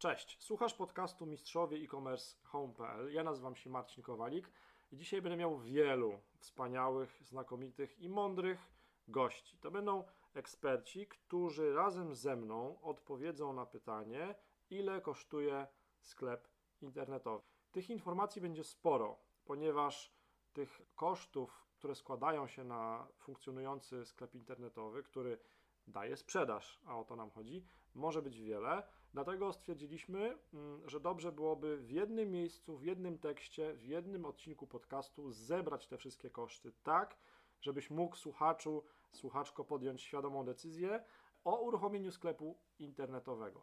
Cześć, słuchasz podcastu Mistrzowie e-commerce home.pl. Ja nazywam się Marcin Kowalik i dzisiaj będę miał wielu wspaniałych, znakomitych i mądrych gości. To będą eksperci, którzy razem ze mną odpowiedzą na pytanie, ile kosztuje sklep internetowy. Tych informacji będzie sporo, ponieważ tych kosztów, które składają się na funkcjonujący sklep internetowy, który daje sprzedaż, a o to nam chodzi, może być wiele. Dlatego stwierdziliśmy, mm, że dobrze byłoby w jednym miejscu, w jednym tekście, w jednym odcinku podcastu zebrać te wszystkie koszty tak, żebyś mógł słuchaczu, słuchaczko podjąć świadomą decyzję o uruchomieniu sklepu internetowego.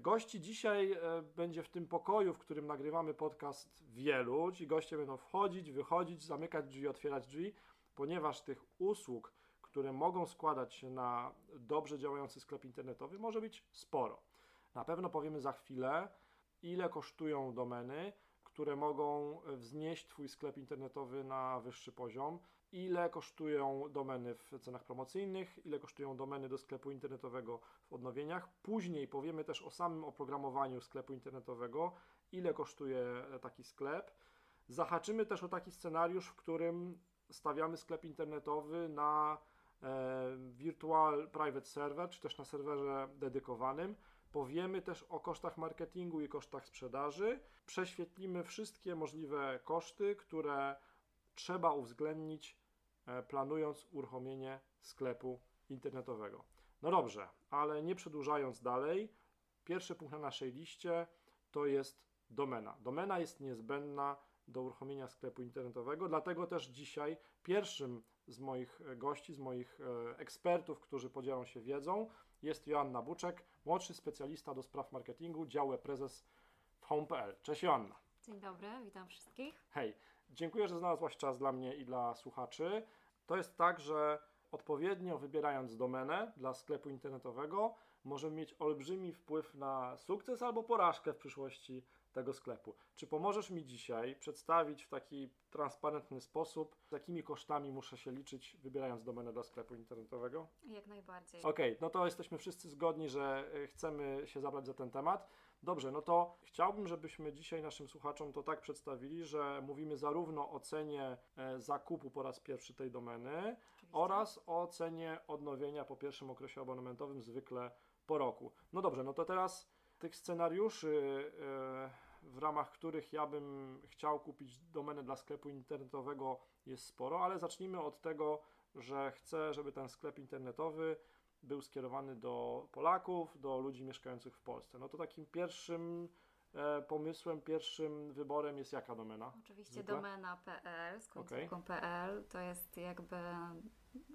Gości dzisiaj e, będzie w tym pokoju, w którym nagrywamy podcast wielu. Ci goście będą wchodzić, wychodzić, zamykać drzwi, otwierać drzwi, ponieważ tych usług, które mogą składać się na dobrze działający sklep internetowy, może być sporo. Na pewno powiemy za chwilę, ile kosztują domeny, które mogą wznieść Twój sklep internetowy na wyższy poziom, ile kosztują domeny w cenach promocyjnych, ile kosztują domeny do sklepu internetowego w odnowieniach. Później powiemy też o samym oprogramowaniu sklepu internetowego, ile kosztuje taki sklep. Zahaczymy też o taki scenariusz, w którym stawiamy sklep internetowy na e, Virtual Private Server, czy też na serwerze dedykowanym. Powiemy też o kosztach marketingu i kosztach sprzedaży. Prześwietlimy wszystkie możliwe koszty, które trzeba uwzględnić, e, planując uruchomienie sklepu internetowego. No dobrze, ale nie przedłużając dalej, pierwszy punkt na naszej liście to jest domena. Domena jest niezbędna do uruchomienia sklepu internetowego, dlatego też dzisiaj pierwszym z moich gości, z moich e, ekspertów, którzy podzielą się wiedzą, jest Joanna Buczek, młodszy specjalista do spraw marketingu, dział prezes w home.pl. Cześć Joanna. Dzień dobry, witam wszystkich. Hej, dziękuję, że znalazłaś czas dla mnie i dla słuchaczy. To jest tak, że odpowiednio wybierając domenę dla sklepu internetowego, możemy mieć olbrzymi wpływ na sukces albo porażkę w przyszłości tego sklepu. Czy pomożesz mi dzisiaj przedstawić w taki transparentny sposób, z jakimi kosztami muszę się liczyć, wybierając domenę dla sklepu internetowego? Jak najbardziej. Okej, okay, no to jesteśmy wszyscy zgodni, że e, chcemy się zabrać za ten temat. Dobrze, no to chciałbym, żebyśmy dzisiaj naszym słuchaczom to tak przedstawili, że mówimy zarówno o cenie e, zakupu po raz pierwszy tej domeny Oczywiście. oraz o cenie odnowienia po pierwszym okresie abonamentowym, zwykle po roku. No dobrze, no to teraz tych scenariuszy, e, w ramach których ja bym chciał kupić domenę dla sklepu internetowego jest sporo, ale zacznijmy od tego, że chcę, żeby ten sklep internetowy był skierowany do Polaków, do ludzi mieszkających w Polsce. No to takim pierwszym e, pomysłem, pierwszym wyborem jest jaka domena? Oczywiście Zwykle? domena.pl z końcówką okay. PL to jest jakby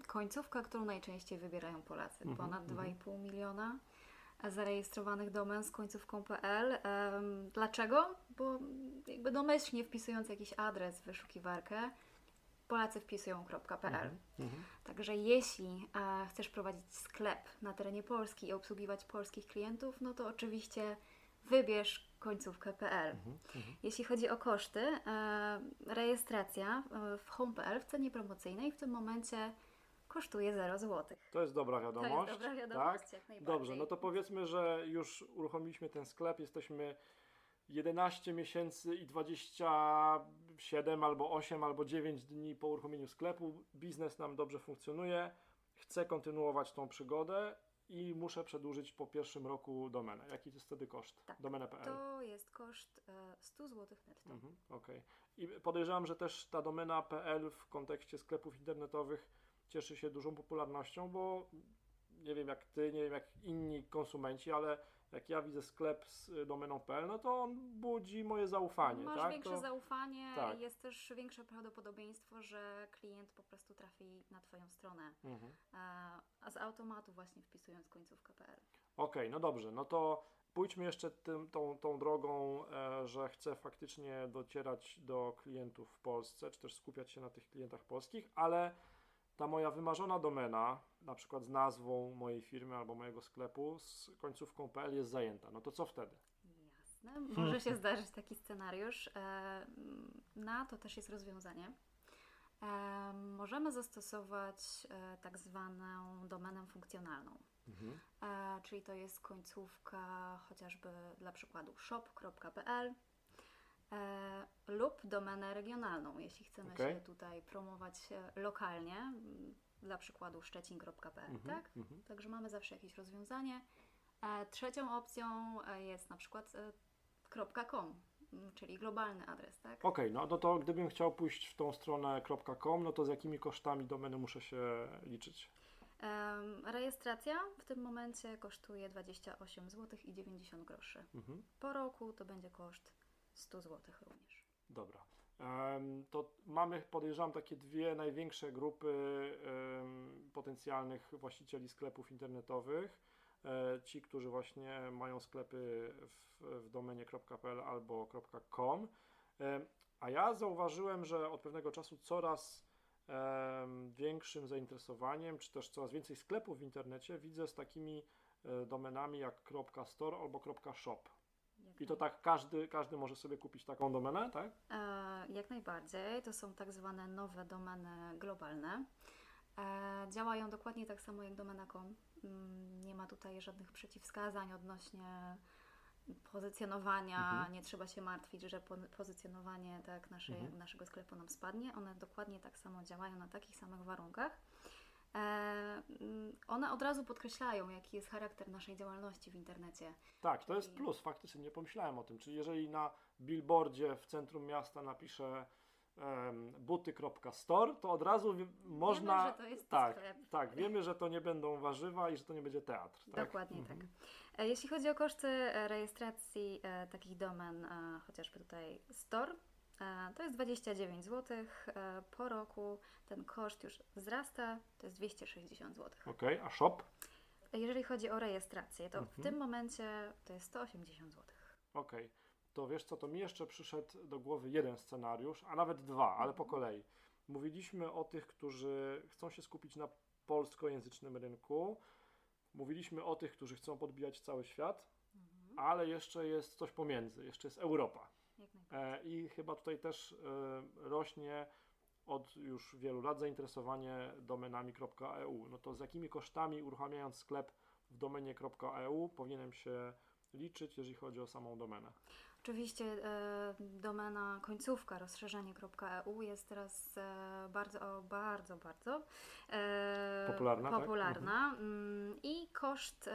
końcówka, którą najczęściej wybierają Polacy. -hmm, Ponad mm -hmm. 2,5 miliona zarejestrowanych domen z końcówką .pl. Dlaczego? Bo jakby domyślnie wpisując jakiś adres w wyszukiwarkę, Polacy wpisują .pl. Mhm, mhm. Także jeśli e, chcesz prowadzić sklep na terenie Polski i obsługiwać polskich klientów, no to oczywiście wybierz końcówkę .pl. Mhm, jeśli chodzi o koszty, e, rejestracja e, w home.pl w cenie promocyjnej w tym momencie kosztuje 0 zł. To jest dobra wiadomość. To jest dobra wiadomość, tak? jak najbardziej. Dobrze, no to powiedzmy, że już uruchomiliśmy ten sklep, jesteśmy 11 miesięcy i 27 albo 8 albo 9 dni po uruchomieniu sklepu. Biznes nam dobrze funkcjonuje. Chcę kontynuować tą przygodę i muszę przedłużyć po pierwszym roku domenę. Jaki to jest wtedy koszt? Tak, Domenę.pl. To jest koszt 100 zł netto. Mhm, Okej. Okay. I podejrzewam, że też ta domena.pl w kontekście sklepów internetowych cieszy się dużą popularnością, bo nie wiem jak ty, nie wiem jak inni konsumenci, ale jak ja widzę sklep z domeną.pl, no to on budzi moje zaufanie. Masz tak? większe to... zaufanie tak. jest też większe prawdopodobieństwo, że klient po prostu trafi na Twoją stronę, mhm. a z automatu właśnie wpisując końcówkę.pl. Okej, okay, no dobrze, no to pójdźmy jeszcze tym, tą, tą drogą, e, że chcę faktycznie docierać do klientów w Polsce, czy też skupiać się na tych klientach polskich, ale ta moja wymarzona domena, na przykład z nazwą mojej firmy albo mojego sklepu, z końcówką PL jest zajęta. No to co wtedy? Jasne, może się zdarzyć taki scenariusz. E, na to też jest rozwiązanie. E, możemy zastosować e, tak zwaną domenę funkcjonalną. mhm. czyli to jest końcówka chociażby dla przykładu shop.pl e, lub domenę regionalną, jeśli chcemy okay. się tutaj promować e, lokalnie, dla przykładu szczecin.pl, mhm. tak? Mhm. Także mamy zawsze jakieś rozwiązanie. E, trzecią opcją e, jest na przykład e, .com, czyli globalny adres, tak? Okej, okay, no, no to gdybym chciał pójść w tą stronę .com, no to z jakimi kosztami domeny muszę się liczyć? Rejestracja w tym momencie kosztuje 28 zł i 90 groszy. Mhm. Po roku to będzie koszt 100 zł również. Dobra. To mamy, podejrzewam, takie dwie największe grupy potencjalnych właścicieli sklepów internetowych. E, ci, którzy właśnie mają sklepy w, w domenie .pl albo .com. A ja zauważyłem, że od pewnego czasu coraz większym zainteresowaniem, czy też coraz więcej sklepów w internecie widzę z takimi e, domenami jak .store albo .shop. I to tak każdy, każdy może sobie kupić taką domenę, tak? E, jak najbardziej. To są tak zwane nowe domeny globalne. E, działają dokładnie tak samo jak domena.com. Mm, nie ma tutaj żadnych przeciwwskazań odnośnie pozycjonowania. Mhm. Nie trzeba się martwić, że pozycjonowanie tak mhm. naszego sklepu nam spadnie. One dokładnie tak samo działają na takich samych warunkach. E, mm, one od razu podkreślają, jaki jest charakter naszej działalności w internecie. Tak, to jest plus, faktycznie nie pomyślałem o tym. Czyli jeżeli na billboardzie w centrum miasta napiszę um, buty.store, to od razu można. Wiemy, że to jest tak, sklep. tak, wiemy, że to nie będą warzywa i że to nie będzie teatr. Tak? Dokładnie mhm. tak. E, jeśli chodzi o koszty rejestracji e, takich domen, chociażby tutaj store, to jest 29 zł. E, po roku ten koszt już wzrasta, to jest 260 zł. Ok, a shop? Jeżeli chodzi o rejestrację, to mhm. w tym momencie to jest 180 zł. Ok, to wiesz co, to mi jeszcze przyszedł do głowy jeden scenariusz, a nawet dwa, ale po mhm. kolei. Mówiliśmy o tych, którzy chcą się skupić na polskojęzycznym rynku. Mówiliśmy o tych, którzy chcą podbijać cały świat, mhm. ale jeszcze jest coś pomiędzy, jeszcze jest Europa. E, I chyba tutaj też e, rośnie od już wielu lat zainteresowanie domenami.eu. No to z jakimi kosztami uruchamiając sklep w domenie.eu powinienem się liczyć, jeżeli chodzi o samą domenę? Oczywiście e, domena końcówka rozszerzenie.eu jest teraz e, bardzo, bardzo, bardzo e, popularna. popularna. Tak? Mm, I koszt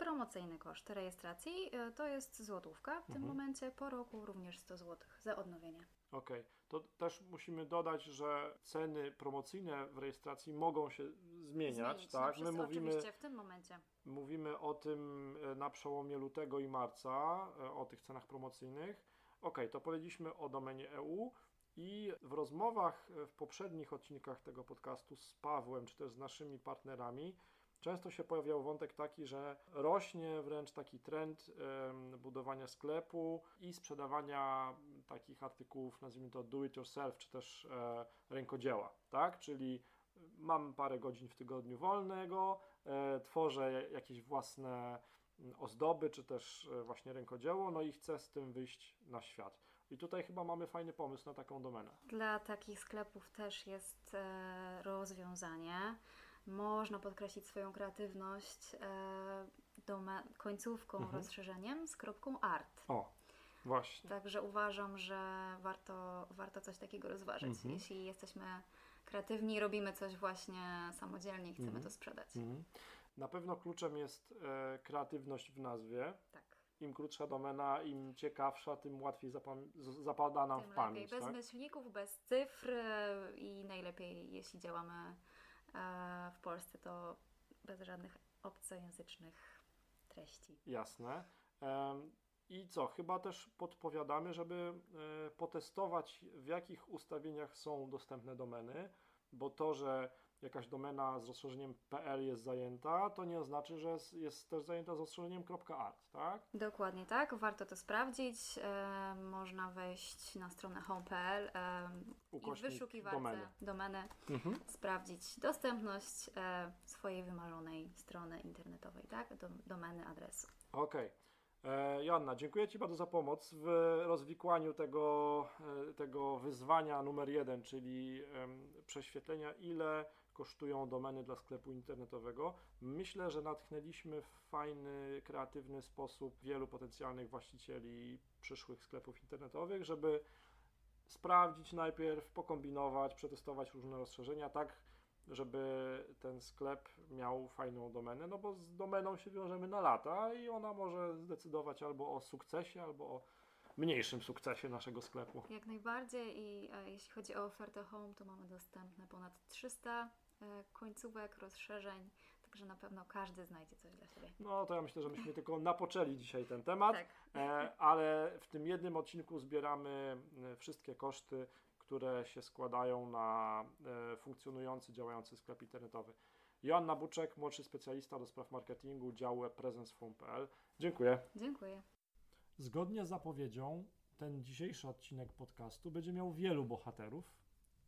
promocyjny koszt rejestracji e, to jest złotówka. W mhm. tym momencie po roku również 100 zł za odnowienie. Okej, okay. to też musimy dodać, że ceny promocyjne w rejestracji mogą się zmieniać, Zmienić, tak? No, My mówimy oczywiście w tym momencie. Mówimy o tym e, na przełomie lutego i marca, e, o tych cenach promocyjnych. Ok, to powiedzieliśmy o domenie EU i w rozmowach e, w poprzednich odcinkach tego podcastu z Pawłem, czy też z naszymi partnerami, często się pojawiał wątek taki, że rośnie wręcz taki trend budowania sklepu i sprzedawania takich artykułów, nazwijmy to do it yourself, czy też rękodzieła, tak? Czyli mam parę godzin w tygodniu wolnego, e, tworzę jakieś własne ozdoby, czy też e, właśnie rękodzieło, no i chcę z tym wyjść na świat. I tutaj chyba mamy fajny pomysł na taką domenę. Dla takich sklepów też jest e, rozwiązanie. Można podkreślić swoją kreatywność e, końcówką, mhm. rozszerzeniem z kropką art. O, właśnie. Także uważam, że warto, warto coś takiego rozważyć. Mhm. Jeśli jesteśmy kreatywni, robimy coś właśnie samodzielnie i chcemy mm. to sprzedać. Mm. Na pewno kluczem jest e, kreatywność w nazwie. Tak. Im krótsza domena, im ciekawsza, tym łatwiej zapada nam tym w pamięć. Lepiej. Bez tak? myślników, bez cyfr i najlepiej, jeśli działamy e, w Polsce, to bez żadnych obcojęzycznych treści. Jasne. I co? Chyba też podpowiadamy, żeby e, potestować, w jakich ustawieniach są dostępne domeny, bo to, że jakaś domena z rozszerzeniem .pl jest zajęta, to nie oznacza, że jest też zajęta z rozszerzeniem .art, tak? Dokładnie tak, warto to sprawdzić. E, można wejść na stronę home.pl e, i w wyszukiwarce domeny, domeny mhm. sprawdzić dostępność e, swojej wymarzonej strony internetowej, tak? Do, domeny adresu. Okej. Okay. E, Joanna, dziękuję Ci bardzo za pomoc w rozwikłaniu tego, e, tego wyzwania numer jeden, czyli prześwietlenia, ile kosztują domeny dla sklepu internetowego. Myślę, że natchnęliśmy w fajny, kreatywny sposób wielu potencjalnych właścicieli przyszłych sklepów internetowych, żeby sprawdzić najpierw, pokombinować, przetestować różne rozszerzenia, tak żeby ten sklep miał fajną domenę, no bo z domeną się wiążemy na lata i ona może zdecydować albo o sukcesie, albo o mniejszym sukcesie naszego sklepu. Jak najbardziej i e, jeśli chodzi o ofertę Home, to mamy dostępne ponad 300 e, końcówek, rozszerzeń, także na pewno każdy znajdzie coś dla siebie. No to ja myślę, że myśmy tylko napoczęli dzisiaj ten temat, Tak. e, ale w tym jednym odcinku zbieramy e, wszystkie koszty, które się składają na e, funkcjonujący, działający sklep internetowy. Joanna Buczek, młodszy specjalista do spraw marketingu działu prezencehome.pl. Dziękuję. Dziękuję. Zgodnie z zapowiedzią, ten dzisiejszy odcinek podcastu będzie miał wielu bohaterów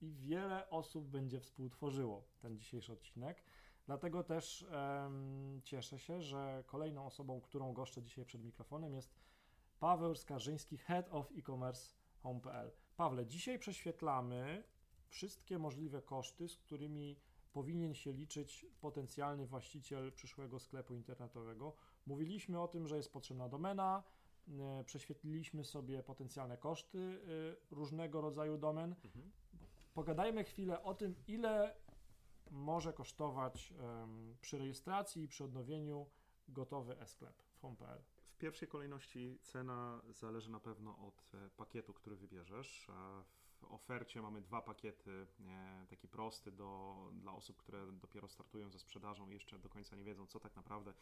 i wiele osób będzie współtworzyło ten dzisiejszy odcinek. Dlatego też em, cieszę się, że kolejną osobą, którą goszczę dzisiaj przed mikrofonem jest Paweł Skarżyński, Head of E-Commerce Home.pl. Pawle, dzisiaj prześwietlamy wszystkie możliwe koszty, z którymi powinien się liczyć potencjalny właściciel przyszłego sklepu internetowego. Mówiliśmy o tym, że jest potrzebna domena, prześwietliliśmy sobie potencjalne koszty e, różnego rodzaju domen. Pogadajmy chwilę o tym, ile może kosztować przy rejestracji i przy odnowieniu gotowy e-sklep w home.pl. W pierwszej kolejności cena zależy na pewno od e, pakietu, który wybierzesz. E, Ofercie mamy dwa pakiety, e, taki prosty do, dla osób, które dopiero startują ze sprzedażą i jeszcze do końca nie wiedzą, co tak naprawdę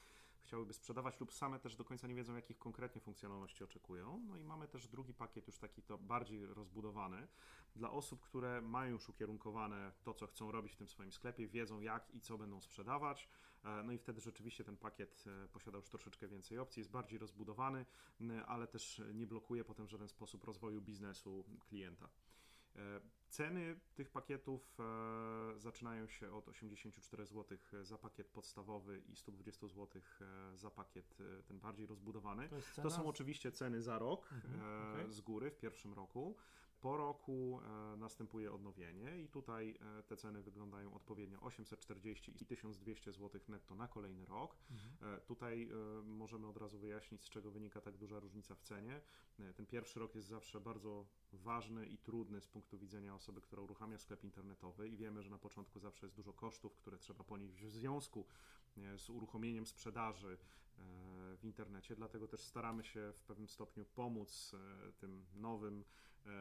chciałyby sprzedawać lub same też do końca nie wiedzą, jakich konkretnie funkcjonalności oczekują. No i mamy też drugi pakiet, już taki to bardziej rozbudowany, dla osób, które mają już ukierunkowane to, co chcą robić w tym swoim sklepie, wiedzą jak i co będą sprzedawać. E, No i wtedy rzeczywiście ten pakiet e, posiada już troszeczkę więcej opcji, jest bardziej rozbudowany, ale też nie blokuje potem w żaden sposób rozwoju biznesu klienta. E, Ceny tych pakietów e, zaczynają się od 84 zł za pakiet podstawowy i 120 zł za pakiet e, ten bardziej rozbudowany. To, To są oczywiście ceny za rok Mhm, e, okej. z góry w pierwszym roku. Po roku e, następuje odnowienie i tutaj e, te ceny wyglądają odpowiednio 840 i 1200 zł netto na kolejny rok. Mhm. E, Tutaj możemy od razu wyjaśnić, z czego wynika tak duża różnica w cenie. Ten pierwszy rok jest zawsze bardzo ważny i trudny z punktu widzenia osoby, która uruchamia sklep internetowy i wiemy, że na początku zawsze jest dużo kosztów, które trzeba ponieść w związku z uruchomieniem sprzedaży w internecie, dlatego też staramy się w pewnym stopniu pomóc tym nowym,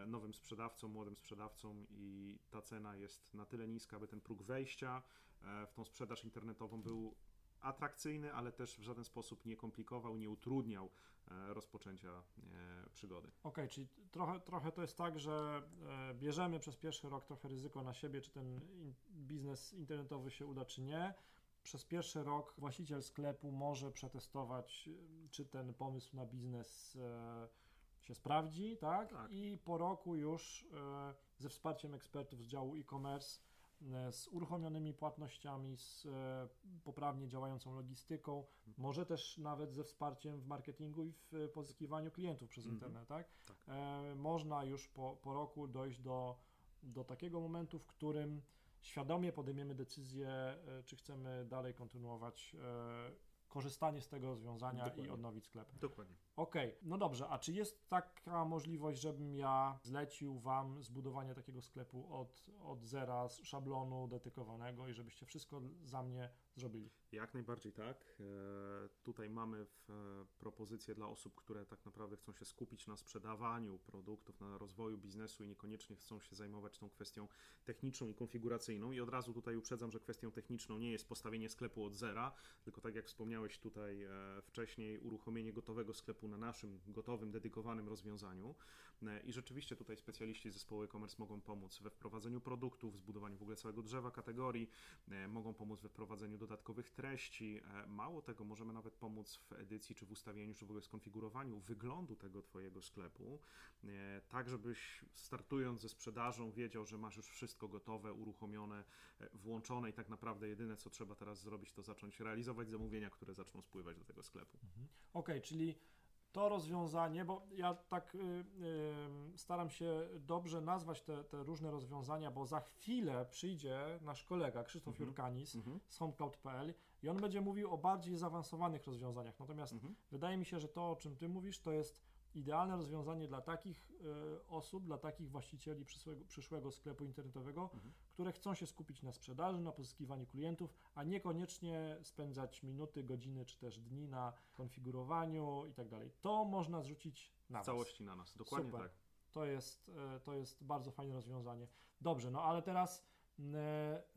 nowym sprzedawcom, młodym sprzedawcom i ta cena jest na tyle niska, aby ten próg wejścia e, w tą sprzedaż internetową był atrakcyjny, ale też w żaden sposób nie komplikował, nie utrudniał e, rozpoczęcia e, przygody. Okej, czyli trochę, trochę to jest tak, że e, bierzemy przez pierwszy rok trochę ryzyko na siebie, czy ten biznes internetowy się uda, czy nie. Przez pierwszy rok właściciel sklepu może przetestować, e, czy ten pomysł na biznes e, się sprawdzi, tak? Tak. I po roku już e, ze wsparciem ekspertów z działu e-commerce, e, z uruchomionymi płatnościami, z e, poprawnie działającą logistyką, może też nawet ze wsparciem w marketingu i w pozyskiwaniu klientów przez Mhm. internet, tak? Tak. Można już po, po roku dojść do, do takiego momentu, w którym świadomie podejmiemy decyzję, czy chcemy dalej kontynuować korzystanie z tego rozwiązania i Dokładnie. odnowić sklep. Dokładnie. Okej, no dobrze, a czy jest taka możliwość, żebym ja zlecił Wam zbudowanie takiego sklepu od, od zera, z szablonu dedykowanego i żebyście wszystko za mnie zrobili? Jak najbardziej tak. E, Tutaj mamy e, propozycje dla osób, które tak naprawdę chcą się skupić na sprzedawaniu produktów, na rozwoju biznesu i niekoniecznie chcą się zajmować tą kwestią techniczną i konfiguracyjną. I od razu tutaj uprzedzam, że kwestią techniczną nie jest postawienie sklepu od zera, tylko tak jak wspomniałeś tutaj e, wcześniej, uruchomienie gotowego sklepu na naszym gotowym, dedykowanym rozwiązaniu. E, I rzeczywiście tutaj specjaliści z zespołu e-commerce mogą pomóc we wprowadzeniu produktów, zbudowaniu w ogóle całego drzewa kategorii, e, mogą pomóc we wprowadzeniu dodatkowych treści. E, Mało tego, możemy nawet pomóc w edycji, czy w ustawieniu, czy w ogóle skonfigurowaniu wyglądu tego Twojego sklepu, tak żebyś startując ze sprzedażą wiedział, że masz już wszystko gotowe, uruchomione, włączone i tak naprawdę jedyne, co trzeba teraz zrobić, to zacząć realizować zamówienia, które zaczną spływać do tego sklepu. Okej, czyli to rozwiązanie, bo ja tak y, y, staram się dobrze nazwać te, te, różne rozwiązania, bo za chwilę przyjdzie nasz kolega Krzysztof mhm. Jurkanis mhm. z homecloud.pl i on będzie mówił o bardziej zaawansowanych rozwiązaniach. Natomiast mhm. wydaje mi się, że to, o czym ty mówisz, to jest idealne rozwiązanie dla takich y, osób, dla takich właścicieli przyszłego, przyszłego sklepu internetowego, mhm. które chcą się skupić na sprzedaży, na pozyskiwaniu klientów, a niekoniecznie spędzać minuty, godziny czy też dni na konfigurowaniu i tak dalej. To można zrzucić na w całości na nas, dokładnie Super. tak. To jest, y, to jest bardzo fajne rozwiązanie. Dobrze, no ale teraz y,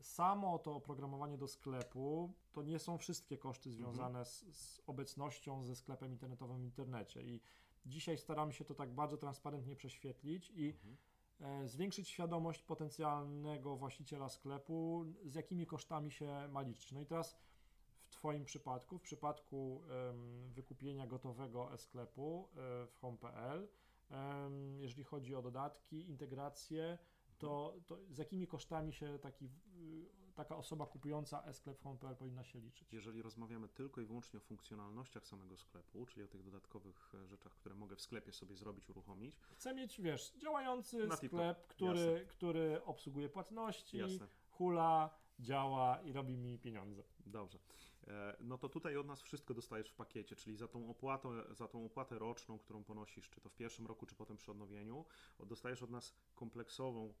samo to oprogramowanie do sklepu to nie są wszystkie koszty związane mhm. z, z obecnością ze sklepem internetowym w internecie i Dzisiaj staramy się to tak bardzo transparentnie prześwietlić i mhm. E, zwiększyć świadomość potencjalnego właściciela sklepu, z jakimi kosztami się ma liczyć. No i teraz w Twoim przypadku, w przypadku wykupienia gotowego e-sklepu um, w home.pl, jeżeli chodzi o dodatki, integracje, to, to z jakimi kosztami się taki taka osoba kupująca e-sklep home.pl powinna się liczyć. Jeżeli rozmawiamy tylko i wyłącznie o funkcjonalnościach samego sklepu, czyli o tych dodatkowych e, rzeczach, które mogę w sklepie sobie zrobić, uruchomić. Chcę mieć, wiesz, działający sklep, który, który obsługuje płatności, Jasne. hula, działa i robi mi pieniądze. Dobrze. E, no to tutaj od nas wszystko dostajesz w pakiecie, czyli za tą opłatę, za tą opłatę roczną, którą ponosisz, czy to w pierwszym roku, czy potem przy odnowieniu, dostajesz od nas kompleksową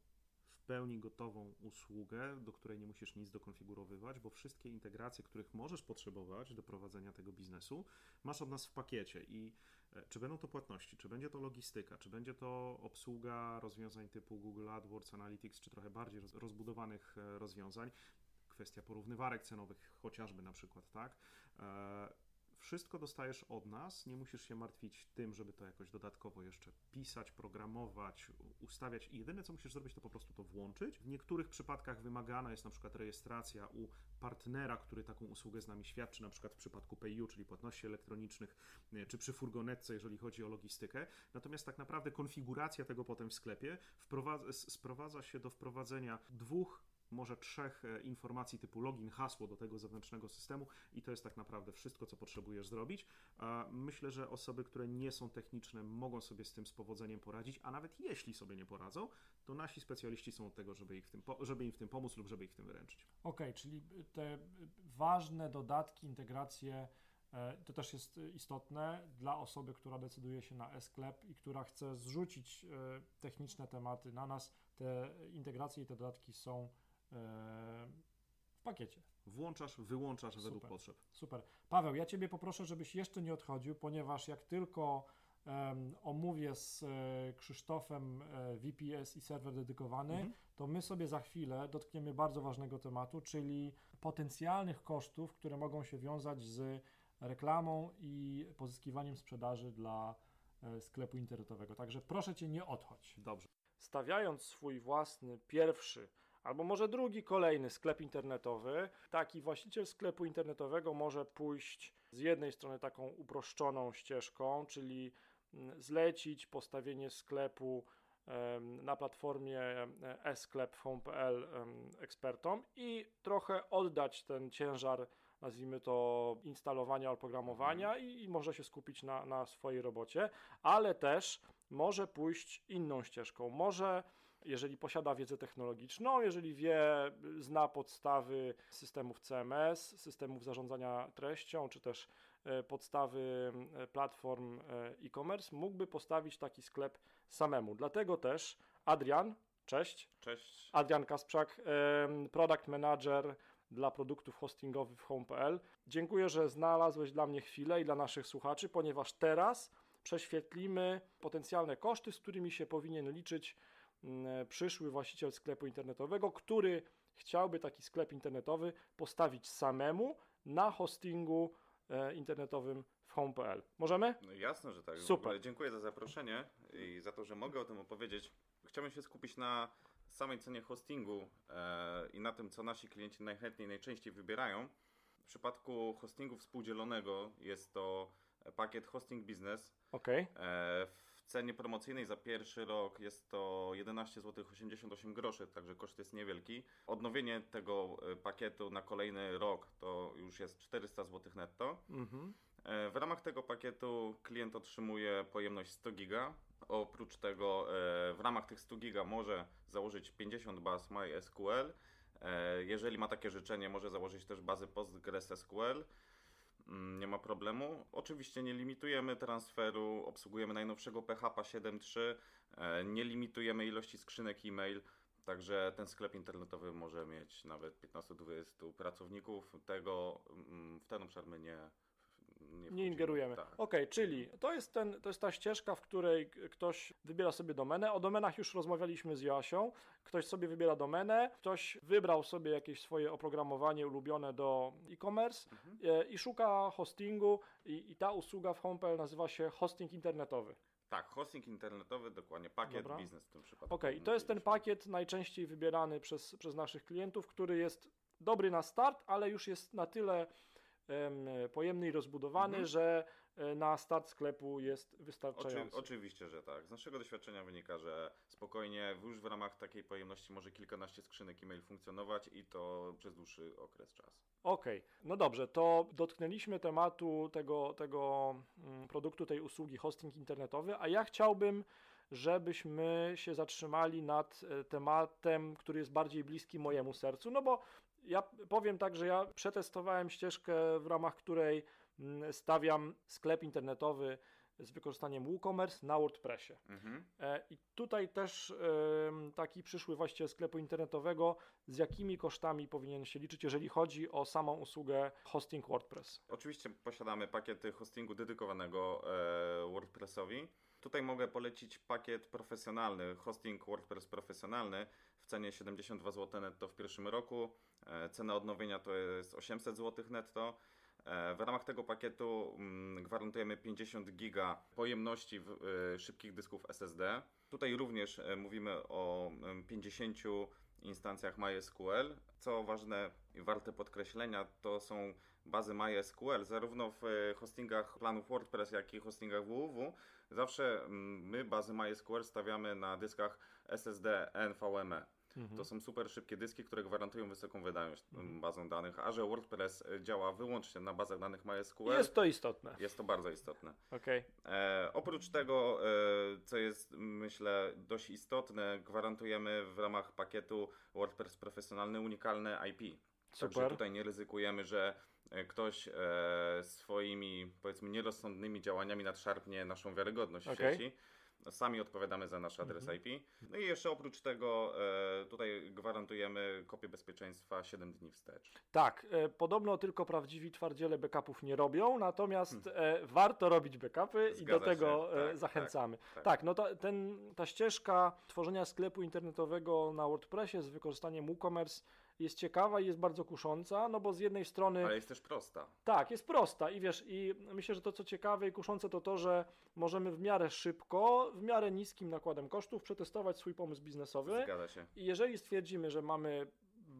pełni gotową usługę, do której nie musisz nic dokonfigurowywać, bo wszystkie integracje, których możesz potrzebować do prowadzenia tego biznesu, masz od nas w pakiecie i e, czy będą to płatności, czy będzie to logistyka, czy będzie to obsługa rozwiązań typu Google AdWords, Analytics, czy trochę bardziej rozbudowanych e, rozwiązań, kwestia porównywarek cenowych chociażby na przykład, tak? Wszystko dostajesz od nas, nie musisz się martwić tym, żeby to jakoś dodatkowo jeszcze pisać, programować, ustawiać. I jedyne, co musisz zrobić, to po prostu to włączyć. W niektórych przypadkach wymagana jest na przykład rejestracja u partnera, który taką usługę z nami świadczy, na przykład w przypadku PayU, czyli płatności elektronicznych, e, czy przy furgonetce, jeżeli chodzi o logistykę. Natomiast tak naprawdę konfiguracja tego potem w sklepie sprowadza się do wprowadzenia dwóch może trzech e, informacji typu login, hasło do tego zewnętrznego systemu i to jest tak naprawdę wszystko, co potrzebujesz zrobić. Myślę, że osoby, które nie są techniczne, mogą sobie z tym z powodzeniem poradzić, a nawet jeśli sobie nie poradzą, to nasi specjaliści są od tego, żeby, ich w tym, żeby im w tym pomóc lub żeby ich w tym wyręczyć. Okej, okay, czyli te ważne dodatki, integracje e, to też jest istotne dla osoby, która decyduje się na e-sklep i która chce zrzucić e, techniczne tematy na nas. Te integracje i te dodatki są w pakiecie. Włączasz, wyłączasz Super. według potrzeb. Super. Paweł, ja Ciebie poproszę, żebyś jeszcze nie odchodził, ponieważ jak tylko um, omówię z e, Krzysztofem e, VPS i serwer dedykowany, mhm. to my sobie za chwilę dotkniemy bardzo ważnego tematu, czyli potencjalnych kosztów, które mogą się wiązać z reklamą i pozyskiwaniem sprzedaży dla e, sklepu internetowego. Także proszę Cię, nie odchodź. Dobrze. Stawiając swój własny, pierwszy albo może drugi, kolejny sklep internetowy. Taki właściciel sklepu internetowego może pójść z jednej strony taką uproszczoną ścieżką, czyli mm, zlecić postawienie sklepu na platformie e-sklep home.pl ekspertom i trochę oddać ten ciężar, nazwijmy to, instalowania oprogramowania mhm. i, i, może się skupić na, na swojej robocie, ale też może pójść inną ścieżką. Może jeżeli posiada wiedzę technologiczną, jeżeli wie, zna podstawy systemów CMS, systemów zarządzania treścią, czy też e, podstawy e, platform e, e-commerce, mógłby postawić taki sklep samemu. Dlatego też Adrian, cześć. Cześć. Adrian Kasprzak, product manager dla produktów hostingowych w home.pl. Dziękuję, że znalazłeś dla mnie chwilę i dla naszych słuchaczy, ponieważ teraz prześwietlimy potencjalne koszty, z którymi się powinien liczyć przyszły właściciel sklepu internetowego, który chciałby taki sklep internetowy postawić samemu na hostingu e, internetowym w home.pl. Możemy? No jasne, że tak. Super. Dziękuję za zaproszenie i za to, że mogę o tym opowiedzieć. Chciałbym się skupić na samej cenie hostingu e, i na tym, co nasi klienci najchętniej, najczęściej wybierają. W przypadku hostingu współdzielonego jest to pakiet Hosting Business. Okay. W cenie promocyjnej za pierwszy rok jest to 11 zł 88 groszy, także koszt jest niewielki. Odnowienie tego e, pakietu na kolejny rok to już jest 400 zł netto. Mhm. E, w ramach tego pakietu klient otrzymuje pojemność 100 giga. Oprócz tego e, w ramach tych 100 giga może założyć 50 baz MySQL. Jeżeli ma takie życzenie, może założyć też bazy PostgreSQL. Mm, nie ma problemu. Oczywiście nie limitujemy transferu, obsługujemy najnowszego PHP 7.3, nie limitujemy ilości skrzynek e-mail. Także ten sklep internetowy może mieć nawet 15-20 pracowników. Tego mm, w ten obszar my nie, nie, nie ingerujemy. Tak. Ok, czyli to jest, ten, to jest ta ścieżka, w której ktoś wybiera sobie domenę. O domenach już rozmawialiśmy z Joasią. Ktoś sobie wybiera domenę, ktoś wybrał sobie jakieś swoje oprogramowanie ulubione do e-commerce mhm. E, i szuka hostingu i, i ta usługa w HomePL nazywa się hosting internetowy. Tak, hosting internetowy, dokładnie, pakiet Dobra. biznes w tym przypadku. Okej, okay, to jest ten pakiet najczęściej wybierany przez, przez naszych klientów, który jest dobry na start, ale już jest na tyle pojemny i rozbudowany, mhm. że e, na start sklepu jest wystarczający. Oczy, oczywiście, że tak. Z naszego doświadczenia wynika, że spokojnie już w ramach takiej pojemności może kilkanaście skrzynek e-mail funkcjonować i to przez dłuższy okres czasu. Okej, okay. no dobrze, to dotknęliśmy tematu tego, tego mm, produktu, tej usługi hosting internetowy, a ja chciałbym żebyśmy się zatrzymali nad e, tematem, który jest bardziej bliski mojemu sercu, no bo ja powiem tak, że ja przetestowałem ścieżkę, w ramach której mm, stawiam sklep internetowy z wykorzystaniem WooCommerce na WordPressie. Mhm. E, I tutaj też taki przyszły właściciel sklepu internetowego, z jakimi kosztami powinien się liczyć, jeżeli chodzi o samą usługę hosting WordPress. Oczywiście posiadamy pakiety hostingu dedykowanego e, WordPressowi. Tutaj mogę polecić pakiet profesjonalny, hosting WordPress profesjonalny w cenie 72 zł netto w pierwszym roku. E, cena odnowienia to jest 800 zł netto. E, w ramach tego pakietu mm, gwarantujemy 50 giga pojemności e, szybkich dysków SSD. Tutaj również mówimy o 50 instancjach MySQL. Co ważne i warte podkreślenia, to są bazy MySQL, zarówno w hostingach planów WordPress, jak i hostingach www. Zawsze mm, my bazy MySQL stawiamy na dyskach SSD NVMe. Mhm. To są super szybkie dyski, które gwarantują wysoką wydajność mhm. bazą danych, a że WordPress e, działa wyłącznie na bazach danych MySQL. Jest to istotne. Jest to bardzo istotne. Okay. E, oprócz tego, e, co jest myślę dość istotne, gwarantujemy w ramach pakietu WordPress profesjonalny unikalne IP. Super. Także tutaj nie ryzykujemy, że e, ktoś e, swoimi powiedzmy nierozsądnymi działaniami nadszarpnie naszą wiarygodność okay. w sieci Sami odpowiadamy za nasz adres mhm. IP. No i jeszcze oprócz tego e, tutaj gwarantujemy kopię bezpieczeństwa 7 dni wstecz. Tak, e, podobno tylko prawdziwi twardziele backupów nie robią, natomiast hmm. e, warto robić backupy Zgadza i do tego e, tak, tak, zachęcamy. Tak, tak. tak, no ta, ten, ta ścieżka tworzenia sklepu internetowego na WordPressie z wykorzystaniem WooCommerce jest ciekawa i jest bardzo kusząca, no bo z jednej strony... Ale jest też prosta. Tak, jest prosta i wiesz, i myślę, że to co ciekawe i kuszące to to, że możemy w miarę szybko, w miarę niskim nakładem kosztów przetestować swój pomysł biznesowy. Zgadza się. I jeżeli stwierdzimy, że mamy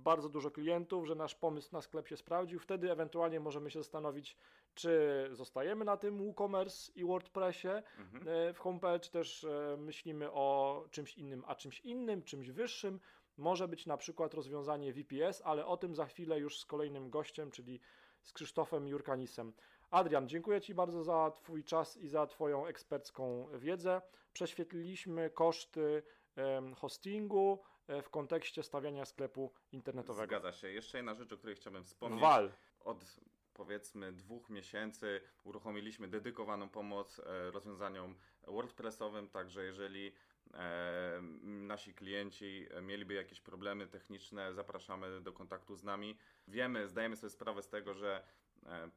bardzo dużo klientów, że nasz pomysł na sklep się sprawdził, wtedy ewentualnie możemy się zastanowić, czy zostajemy na tym WooCommerce i WordPressie mhm. E, w Homepage, czy też e, myślimy o czymś innym, a czymś innym, czymś wyższym, może być na przykład rozwiązanie VPS, ale o tym za chwilę już z kolejnym gościem, czyli z Krzysztofem Jurkanisem. Adrian, dziękuję Ci bardzo za Twój czas i za Twoją ekspercką wiedzę. Prześwietliliśmy koszty hostingu e, w kontekście stawiania sklepu internetowego. Zgadza się. Jeszcze jedna rzecz, o której chciałbym wspomnieć. Wal. Od powiedzmy dwóch miesięcy uruchomiliśmy dedykowaną pomoc e, rozwiązaniom WordPressowym, także jeżeli nasi klienci mieliby jakieś problemy techniczne, zapraszamy do kontaktu z nami. Wiemy, zdajemy sobie sprawę z tego, że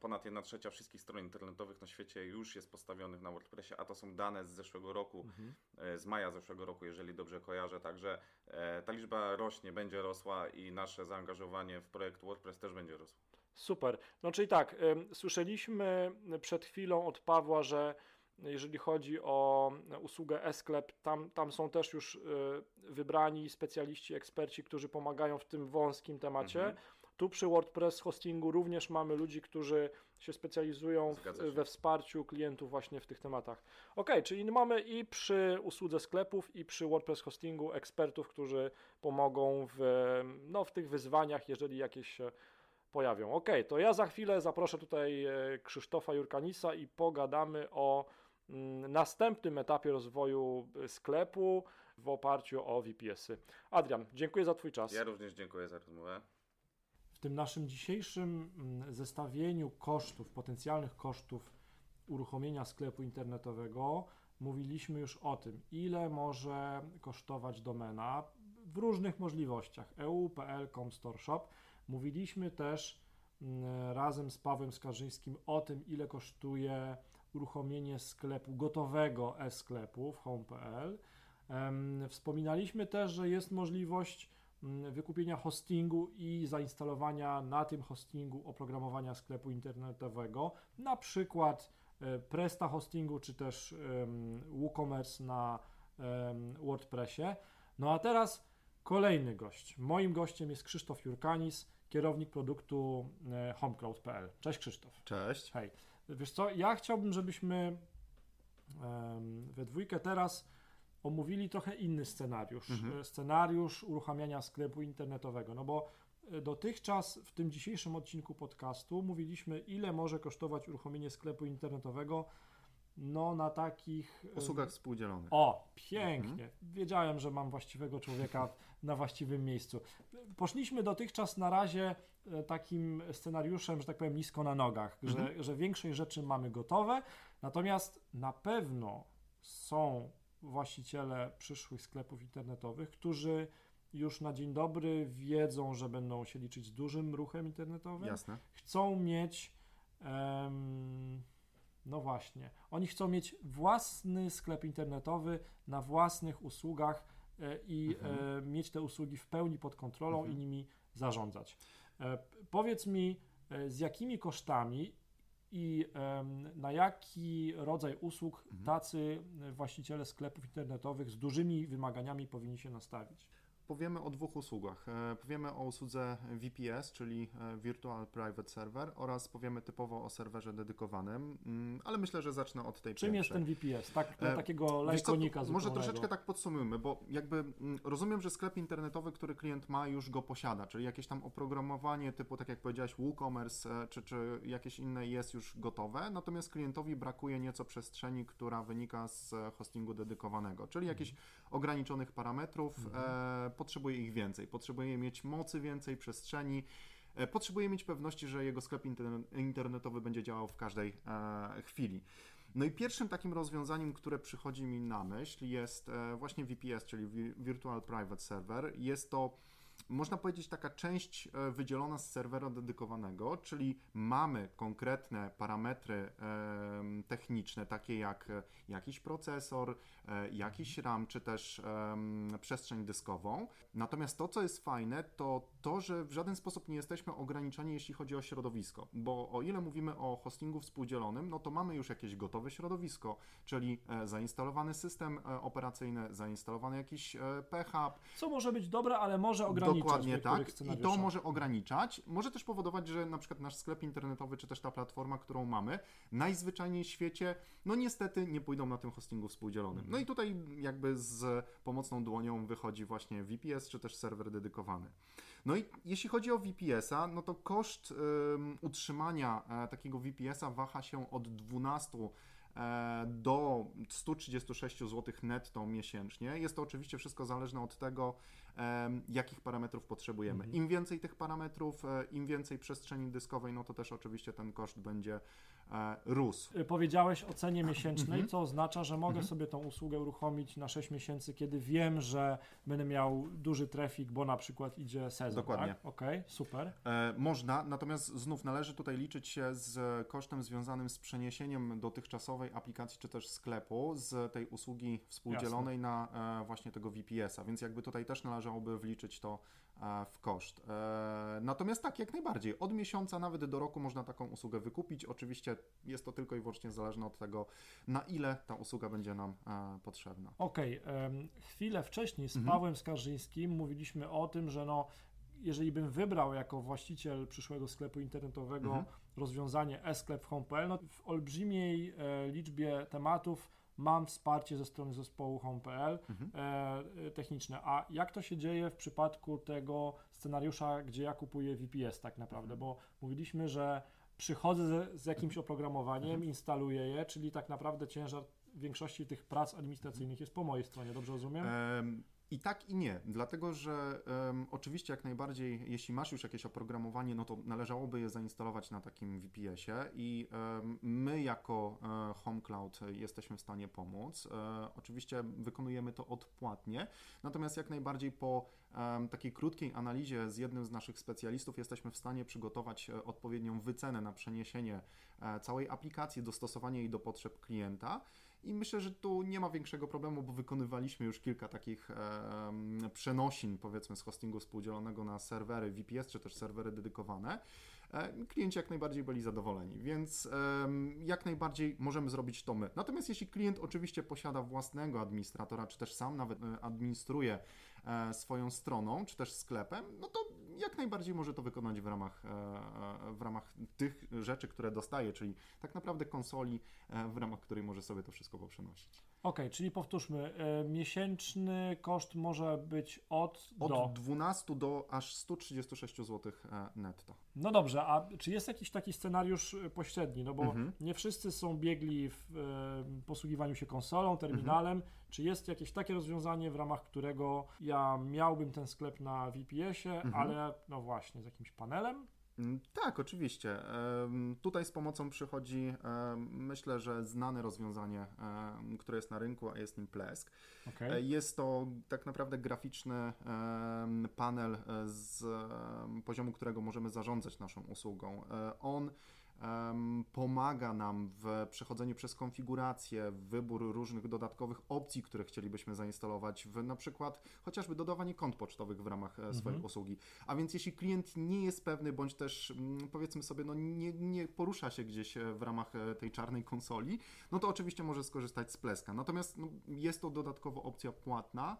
ponad 1 trzecia wszystkich stron internetowych na świecie już jest postawionych na WordPressie, a to są dane z zeszłego roku, mhm. E, z maja zeszłego roku, jeżeli dobrze kojarzę. Także e, ta liczba rośnie, będzie rosła i nasze zaangażowanie w projekt WordPress też będzie rosło. Super. No czyli tak, słyszeliśmy przed chwilą od Pawła, że jeżeli chodzi o usługę e-sklep, tam, tam są też już y, wybrani specjaliści, eksperci, którzy pomagają w tym wąskim temacie. Mhm. Tu przy WordPress hostingu również mamy ludzi, którzy się specjalizują w, we wsparciu klientów właśnie w tych tematach. Ok, czyli mamy i przy usłudze sklepów, i przy WordPress hostingu ekspertów, którzy pomogą w, no, w tych wyzwaniach, jeżeli jakieś się pojawią. Ok, to ja za chwilę zaproszę tutaj e, Krzysztofa Jurkanisa i pogadamy o następnym etapie rozwoju e, sklepu w oparciu o VPS-y. Adrian, dziękuję za Twój czas. Ja również dziękuję za rozmowę. W tym naszym dzisiejszym mm, zestawieniu kosztów, potencjalnych kosztów uruchomienia sklepu internetowego mówiliśmy już o tym, ile może kosztować domena w różnych możliwościach EU, PL, Com, Store Shop. Mówiliśmy też mm, razem z Pawłem Skarżyńskim o tym, ile kosztuje uruchomienie sklepu gotowego e-sklepu w home.pl. Wspominaliśmy też, że jest możliwość mm, wykupienia hostingu i zainstalowania na tym hostingu oprogramowania sklepu internetowego, na przykład e, Presta hostingu czy też WooCommerce na WordPressie. No a teraz kolejny gość. Moim gościem jest Krzysztof Jurkanis, kierownik produktu e, homecloud.pl. Cześć Krzysztof. Cześć. Hej. Wiesz co, ja chciałbym, żebyśmy we dwójkę teraz omówili trochę inny scenariusz. Mhm. E, scenariusz uruchamiania sklepu internetowego. No bo e, dotychczas w tym dzisiejszym odcinku podcastu mówiliśmy, ile może kosztować uruchomienie sklepu internetowego no na takich... Usługach współdzielonych. O, pięknie. Mhm. Wiedziałem, że mam właściwego człowieka na właściwym miejscu. Poszliśmy dotychczas na razie e, takim scenariuszem, że tak powiem, nisko na nogach, mhm. że, że większość rzeczy mamy gotowe, natomiast na pewno są właściciele przyszłych sklepów internetowych, którzy już na dzień dobry wiedzą, że będą się liczyć z dużym ruchem internetowym. Jasne. Chcą mieć. Um, no właśnie, oni chcą mieć własny sklep internetowy na własnych usługach e, i mhm. e, mieć te usługi w pełni pod kontrolą mhm. i nimi zarządzać. E, powiedz mi, z jakimi kosztami i na jaki rodzaj usług mhm. tacy właściciele sklepów internetowych z dużymi wymaganiami powinni się nastawić? Powiemy o dwóch usługach. E, powiemy o usłudze VPS, czyli e, Virtual Private Server oraz powiemy typowo o serwerze dedykowanym, mm, ale myślę, że zacznę od tej Czym pierwszej. jest ten VPS? Tak, e, takiego lajkonika co, Może troszeczkę tak podsumujmy, bo jakby mm, rozumiem, że sklep internetowy, który klient ma, już go posiada, czyli jakieś tam oprogramowanie typu, tak jak powiedziałeś, WooCommerce czy, czy jakieś inne jest już gotowe, natomiast klientowi brakuje nieco przestrzeni, która wynika z hostingu dedykowanego, czyli jakichś ograniczonych parametrów, mhm potrzebuje ich więcej, potrzebuje mieć mocy więcej, przestrzeni, e, potrzebuje mieć pewności, że jego sklep internetowy będzie działał w każdej e, chwili. No i pierwszym takim rozwiązaniem, które przychodzi mi na myśl jest e, właśnie VPS, czyli Virtual Private Server. Jest to można powiedzieć, taka część e, wydzielona z serwera dedykowanego, czyli mamy konkretne parametry techniczne, takie jak e, jakiś procesor, e, jakiś RAM, czy też przestrzeń dyskową. Natomiast to, co jest fajne, to to, że w żaden sposób nie jesteśmy ograniczeni, jeśli chodzi o środowisko, bo o ile mówimy o hostingu współdzielonym, no to mamy już jakieś gotowe środowisko, czyli zainstalowany system operacyjny, zainstalowany jakiś PHP. Co może być dobre, ale może ograniczać Dokładnie tak. I to może ograniczać. Może też powodować, że na przykład nasz sklep internetowy, czy też ta platforma, którą mamy, najzwyczajniej w świecie, no niestety nie pójdą na tym hostingu współdzielonym. No i tutaj jakby z pomocną dłonią wychodzi właśnie VPS, czy też serwer dedykowany. No i jeśli chodzi o VPS-a, no to koszt utrzymania e, takiego VPS-a waha się od 12 E, do 136 zł netto miesięcznie. Jest to oczywiście wszystko zależne od tego, jakich parametrów potrzebujemy. Mhm. Im więcej tych parametrów, e, im więcej przestrzeni dyskowej, no to też oczywiście ten koszt będzie rósł. Powiedziałeś o cenie miesięcznej, mhm. co oznacza, że mogę mhm. sobie tą usługę uruchomić na 6 miesięcy, kiedy wiem, że będę miał duży trafik, bo na przykład idzie sezon. Dokładnie. Tak? Okej, okay, super. E, można, natomiast znów należy tutaj liczyć się z kosztem związanym z przeniesieniem dotychczasowej aplikacji czy też sklepu z tej usługi współdzielonej Jasne. na e, właśnie tego VPS-a, więc jakby tutaj też należałoby wliczyć to e, w koszt. E, natomiast tak, jak najbardziej. Od miesiąca nawet do roku można taką usługę wykupić. Oczywiście jest to tylko i wyłącznie zależne od tego, na ile ta usługa będzie nam potrzebna. Okej, okay. chwilę wcześniej z mhm. Pawłem Skarżyńskim mówiliśmy o tym, że no jeżeli bym wybrał jako właściciel przyszłego sklepu internetowego mhm. rozwiązanie e-sklep w Home.pl, no w olbrzymiej e, liczbie tematów mam wsparcie ze strony zespołu home.pl mhm. e, techniczne. A jak to się dzieje w przypadku tego scenariusza, gdzie ja kupuję VPS tak naprawdę? Mhm. Bo mówiliśmy, że przychodzę z, z jakimś oprogramowaniem, mhm. instaluję je, czyli tak naprawdę ciężar większości tych prac administracyjnych jest po mojej stronie, dobrze rozumiem? Um i tak i nie, dlatego że um, oczywiście jak najbardziej, jeśli masz już jakieś oprogramowanie, no to należałoby je zainstalować na takim VPS-ie i um, my jako um, Home Cloud jesteśmy w stanie pomóc. E, oczywiście wykonujemy to odpłatnie, natomiast jak najbardziej po takiej krótkiej analizie z jednym z naszych specjalistów jesteśmy w stanie przygotować e, odpowiednią wycenę na przeniesienie całej aplikacji, dostosowanie jej do potrzeb klienta. I myślę, że tu nie ma większego problemu, bo wykonywaliśmy już kilka takich e, przenosin, powiedzmy, z hostingu współdzielonego na serwery VPS, czy też serwery dedykowane. E, klienci jak najbardziej byli zadowoleni, więc e, jak najbardziej możemy zrobić to my. Natomiast jeśli klient oczywiście posiada własnego administratora, czy też sam nawet e, administruje e, swoją stroną, czy też sklepem, no to jak najbardziej może to wykonać w ramach, e, e, w ramach tych rzeczy, które dostaje, czyli tak naprawdę konsoli, e, w ramach której może sobie to wszystko poprzenosić. Ok, czyli powtórzmy, miesięczny koszt może być od, od do... 12 do aż 136 zł netto. No dobrze, a czy jest jakiś taki scenariusz pośredni? No bo mhm. nie wszyscy są biegli w posługiwaniu się konsolą, terminalem. Mhm. Czy jest jakieś takie rozwiązanie, w ramach którego ja miałbym ten sklep na VPS-ie, mhm. ale no właśnie z jakimś panelem? Mm, tak, oczywiście. Tutaj z pomocą przychodzi, myślę, że znane rozwiązanie, które jest na rynku, a jest nim Plesk. Okay. E, jest to tak naprawdę graficzny panel e, z poziomu, którego możemy zarządzać naszą usługą. E, on pomaga nam w przechodzeniu przez konfigurację, wybór różnych dodatkowych opcji, które chcielibyśmy zainstalować, w na przykład chociażby dodawanie kont pocztowych w ramach e, swojej mhm. usługi. A więc jeśli klient nie jest pewny, bądź też mm, powiedzmy sobie, no nie, nie porusza się gdzieś e, w ramach e, tej czarnej konsoli, no to oczywiście może skorzystać z Pleska. Natomiast no, jest to dodatkowo opcja płatna.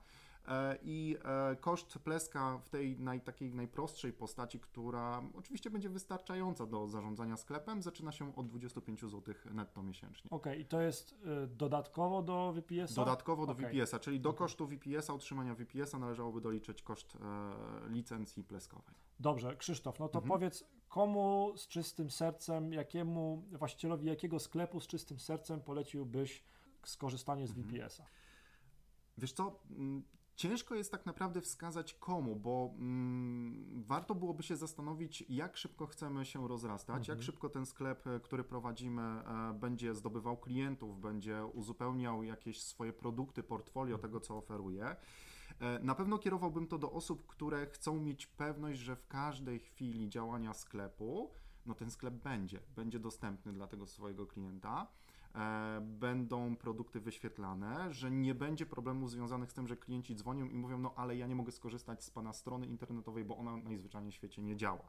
E, I e, koszt pleska w tej naj, takiej najprostszej postaci, która oczywiście będzie wystarczająca do zarządzania sklepem, zaczyna się od 25 zł netto miesięcznie. Okej, okay, i to jest y, dodatkowo do VPS-a? Dodatkowo do okay. VPS-a, czyli do kosztu VPS-a, utrzymania VPS-a należałoby doliczyć koszt e, licencji pleskowej. Dobrze, Krzysztof, no to mhm. powiedz, komu z czystym sercem, jakiemu właścicielowi jakiego sklepu z czystym sercem poleciłbyś skorzystanie z mhm. VPS-a? Wiesz co, Ciężko jest tak naprawdę wskazać komu, bo mm, warto byłoby się zastanowić, jak szybko chcemy się rozrastać, mhm. jak szybko ten sklep, e, który prowadzimy, e, będzie zdobywał klientów, będzie uzupełniał jakieś swoje produkty, portfolio mhm. tego, co oferuje. E, na pewno kierowałbym to do osób, które chcą mieć pewność, że w każdej chwili działania sklepu, no ten sklep będzie, będzie dostępny dla tego swojego klienta. E, będą produkty wyświetlane, że nie będzie problemów związanych z tym, że klienci dzwonią i mówią, no ale ja nie mogę skorzystać z Pana strony internetowej, bo ona najzwyczajniej w świecie nie działa.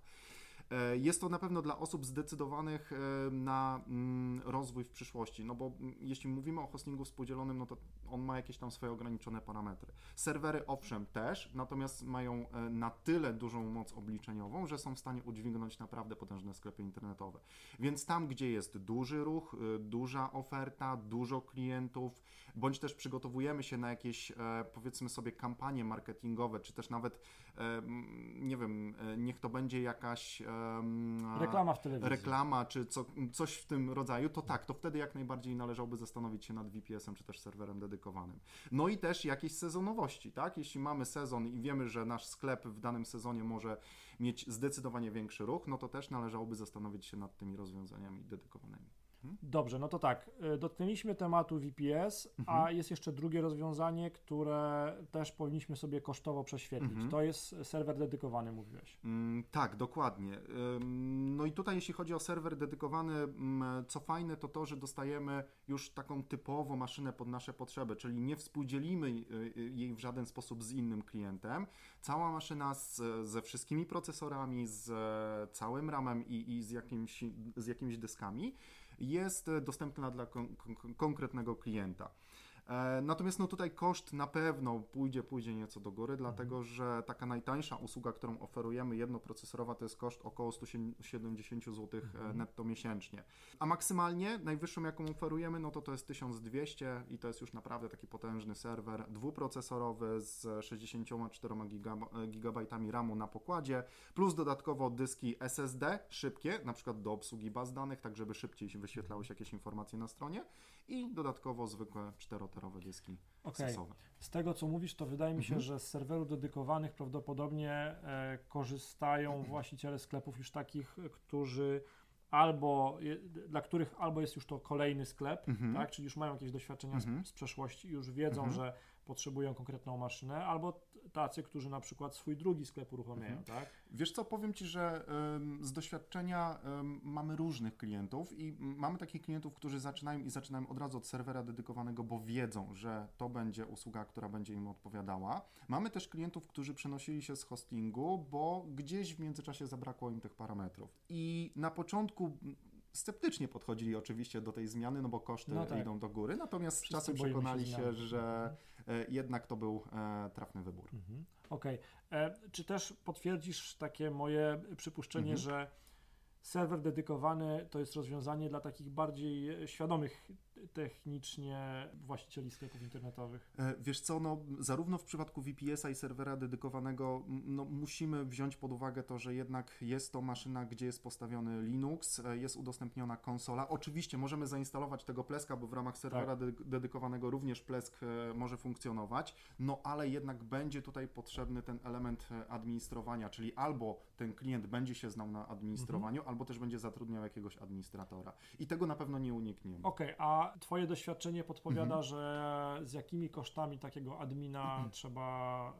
E, jest to na pewno dla osób zdecydowanych e, na mm, rozwój w przyszłości, no bo mm, jeśli mówimy o hostingu współdzielonym, no to on ma jakieś tam swoje ograniczone parametry. Serwery owszem też, natomiast mają e, na tyle dużą moc obliczeniową, że są w stanie udźwignąć naprawdę potężne sklepy internetowe. Więc tam, gdzie jest duży ruch, duża oferta, dużo klientów, bądź też przygotowujemy się na jakieś powiedzmy sobie kampanie marketingowe, czy też nawet nie wiem, niech to będzie jakaś reklama w telewizji. Reklama, czy co, coś w tym rodzaju, to tak, to wtedy jak najbardziej należałoby zastanowić się nad VPS-em, czy też serwerem dedykowanym. No i też jakieś sezonowości, tak? Jeśli mamy sezon i wiemy, że nasz sklep w danym sezonie może mieć zdecydowanie większy ruch, no to też należałoby zastanowić się nad tymi rozwiązaniami dedykowanymi. Dobrze, no to tak, y, dotknęliśmy tematu VPS, mhm. a jest jeszcze drugie rozwiązanie, które też powinniśmy sobie kosztowo prześwietlić. Mhm. To jest serwer dedykowany, mówiłeś. Mm, tak, dokładnie. No i tutaj jeśli chodzi o serwer dedykowany, mm, co fajne to to, że dostajemy już taką typową maszynę pod nasze potrzeby, czyli nie współdzielimy y, y, jej w żaden sposób z innym klientem. Cała maszyna z, ze wszystkimi procesorami, z całym ramem i, i z, jakimś, z jakimiś dyskami jest dostępna dla kon konkretnego klienta. E, natomiast no tutaj koszt na pewno pójdzie, pójdzie nieco do góry, dlatego że taka najtańsza usługa, którą oferujemy, jednoprocesorowa, to jest koszt około 170 zł netto miesięcznie. A maksymalnie najwyższą, jaką oferujemy, no to to jest 1200 i to jest już naprawdę taki potężny serwer dwuprocesorowy z 64 GB RAMu na pokładzie, plus dodatkowo dyski SSD szybkie, na przykład do obsługi baz danych, tak żeby szybciej wyświetlały się jakieś informacje na stronie i dodatkowo zwykłe 4-terowe dyski okay. Z tego co mówisz, to wydaje mi się, mhm. że z serwerów dedykowanych prawdopodobnie e, korzystają mhm. właściciele sklepów już takich, którzy albo dla których albo jest już to kolejny sklep, mhm. tak, czyli już mają jakieś doświadczenia z, z przeszłości, już wiedzą, mhm. że potrzebują konkretną maszynę, albo tacy, którzy na przykład swój drugi sklep uruchamiają, mhm. tak? Wiesz co, powiem Ci, że z doświadczenia mamy różnych klientów i mamy takich klientów, którzy zaczynają i zaczynają od razu od serwera dedykowanego, bo wiedzą, że to będzie usługa, która będzie im odpowiadała. Mamy też klientów, którzy przenosili się z hostingu, bo gdzieś w międzyczasie zabrakło im tych parametrów. I na początku sceptycznie podchodzili oczywiście do tej zmiany, no bo koszty no tak. idą do góry, natomiast z czasem przekonali się, się że e, jednak to był e, trafny wybór. Mhm. Okej. Okay. E, czy też potwierdzisz takie moje przypuszczenie, mhm. że serwer dedykowany to jest rozwiązanie dla takich bardziej świadomych technicznie właścicieli sklepów internetowych? E, wiesz co, no, zarówno w przypadku VPS-a i serwera dedykowanego no, musimy wziąć pod uwagę to, że jednak jest to maszyna, gdzie jest postawiony Linux, e, jest udostępniona konsola. Oczywiście możemy zainstalować tego pleska, bo w ramach serwera tak. dedykowanego również plesk e, może funkcjonować, no ale jednak będzie tutaj potrzebny ten element administrowania, czyli albo ten klient będzie się znał na administrowaniu, mhm. albo też będzie zatrudniał jakiegoś administratora. I tego na pewno nie unikniemy. Okej, okay, a Twoje doświadczenie podpowiada, mhm. że z jakimi kosztami takiego admina mhm. trzeba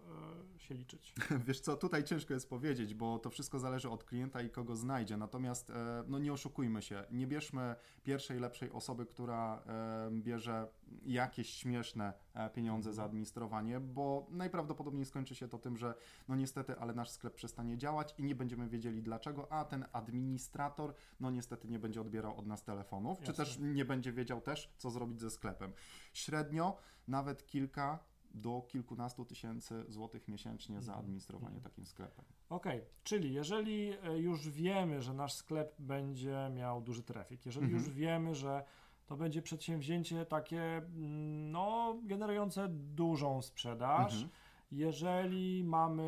y, się liczyć? Wiesz co, tutaj ciężko jest powiedzieć, bo to wszystko zależy od klienta i kogo znajdzie. Natomiast e, no nie oszukujmy się, nie bierzmy pierwszej lepszej osoby, która e, bierze jakieś śmieszne pieniądze za administrowanie, bo najprawdopodobniej skończy się to tym, że no niestety, ale nasz sklep przestanie działać i nie będziemy wiedzieli dlaczego, a ten administrator no niestety nie będzie odbierał od nas telefonów, Jasne. czy też nie będzie wiedział też, co zrobić ze sklepem. Średnio nawet kilka do kilkunastu tysięcy złotych miesięcznie za mhm. administrowanie mhm. takim sklepem. Okej, okay. czyli jeżeli e, już wiemy, że nasz sklep będzie miał duży trafik, jeżeli mhm. już wiemy, że to będzie przedsięwzięcie takie, mm, no, generujące dużą sprzedaż. Mhm. Jeżeli mamy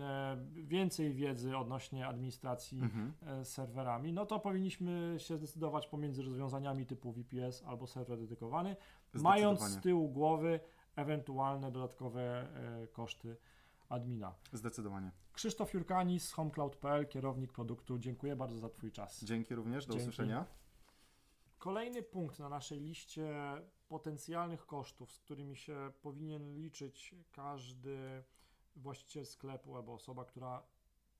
e, więcej wiedzy odnośnie administracji mhm. E, serwerami, no to powinniśmy się zdecydować pomiędzy rozwiązaniami typu VPS albo serwer dedykowany, mając z tyłu głowy ewentualne dodatkowe e, koszty admina. Zdecydowanie. Krzysztof Jurkanis z homecloud.pl, kierownik produktu. Dziękuję bardzo za Twój czas. Dzięki również, do Dzięki. usłyszenia. Kolejny punkt na naszej liście potencjalnych kosztów, z którymi się powinien liczyć każdy właściciel sklepu albo osoba, która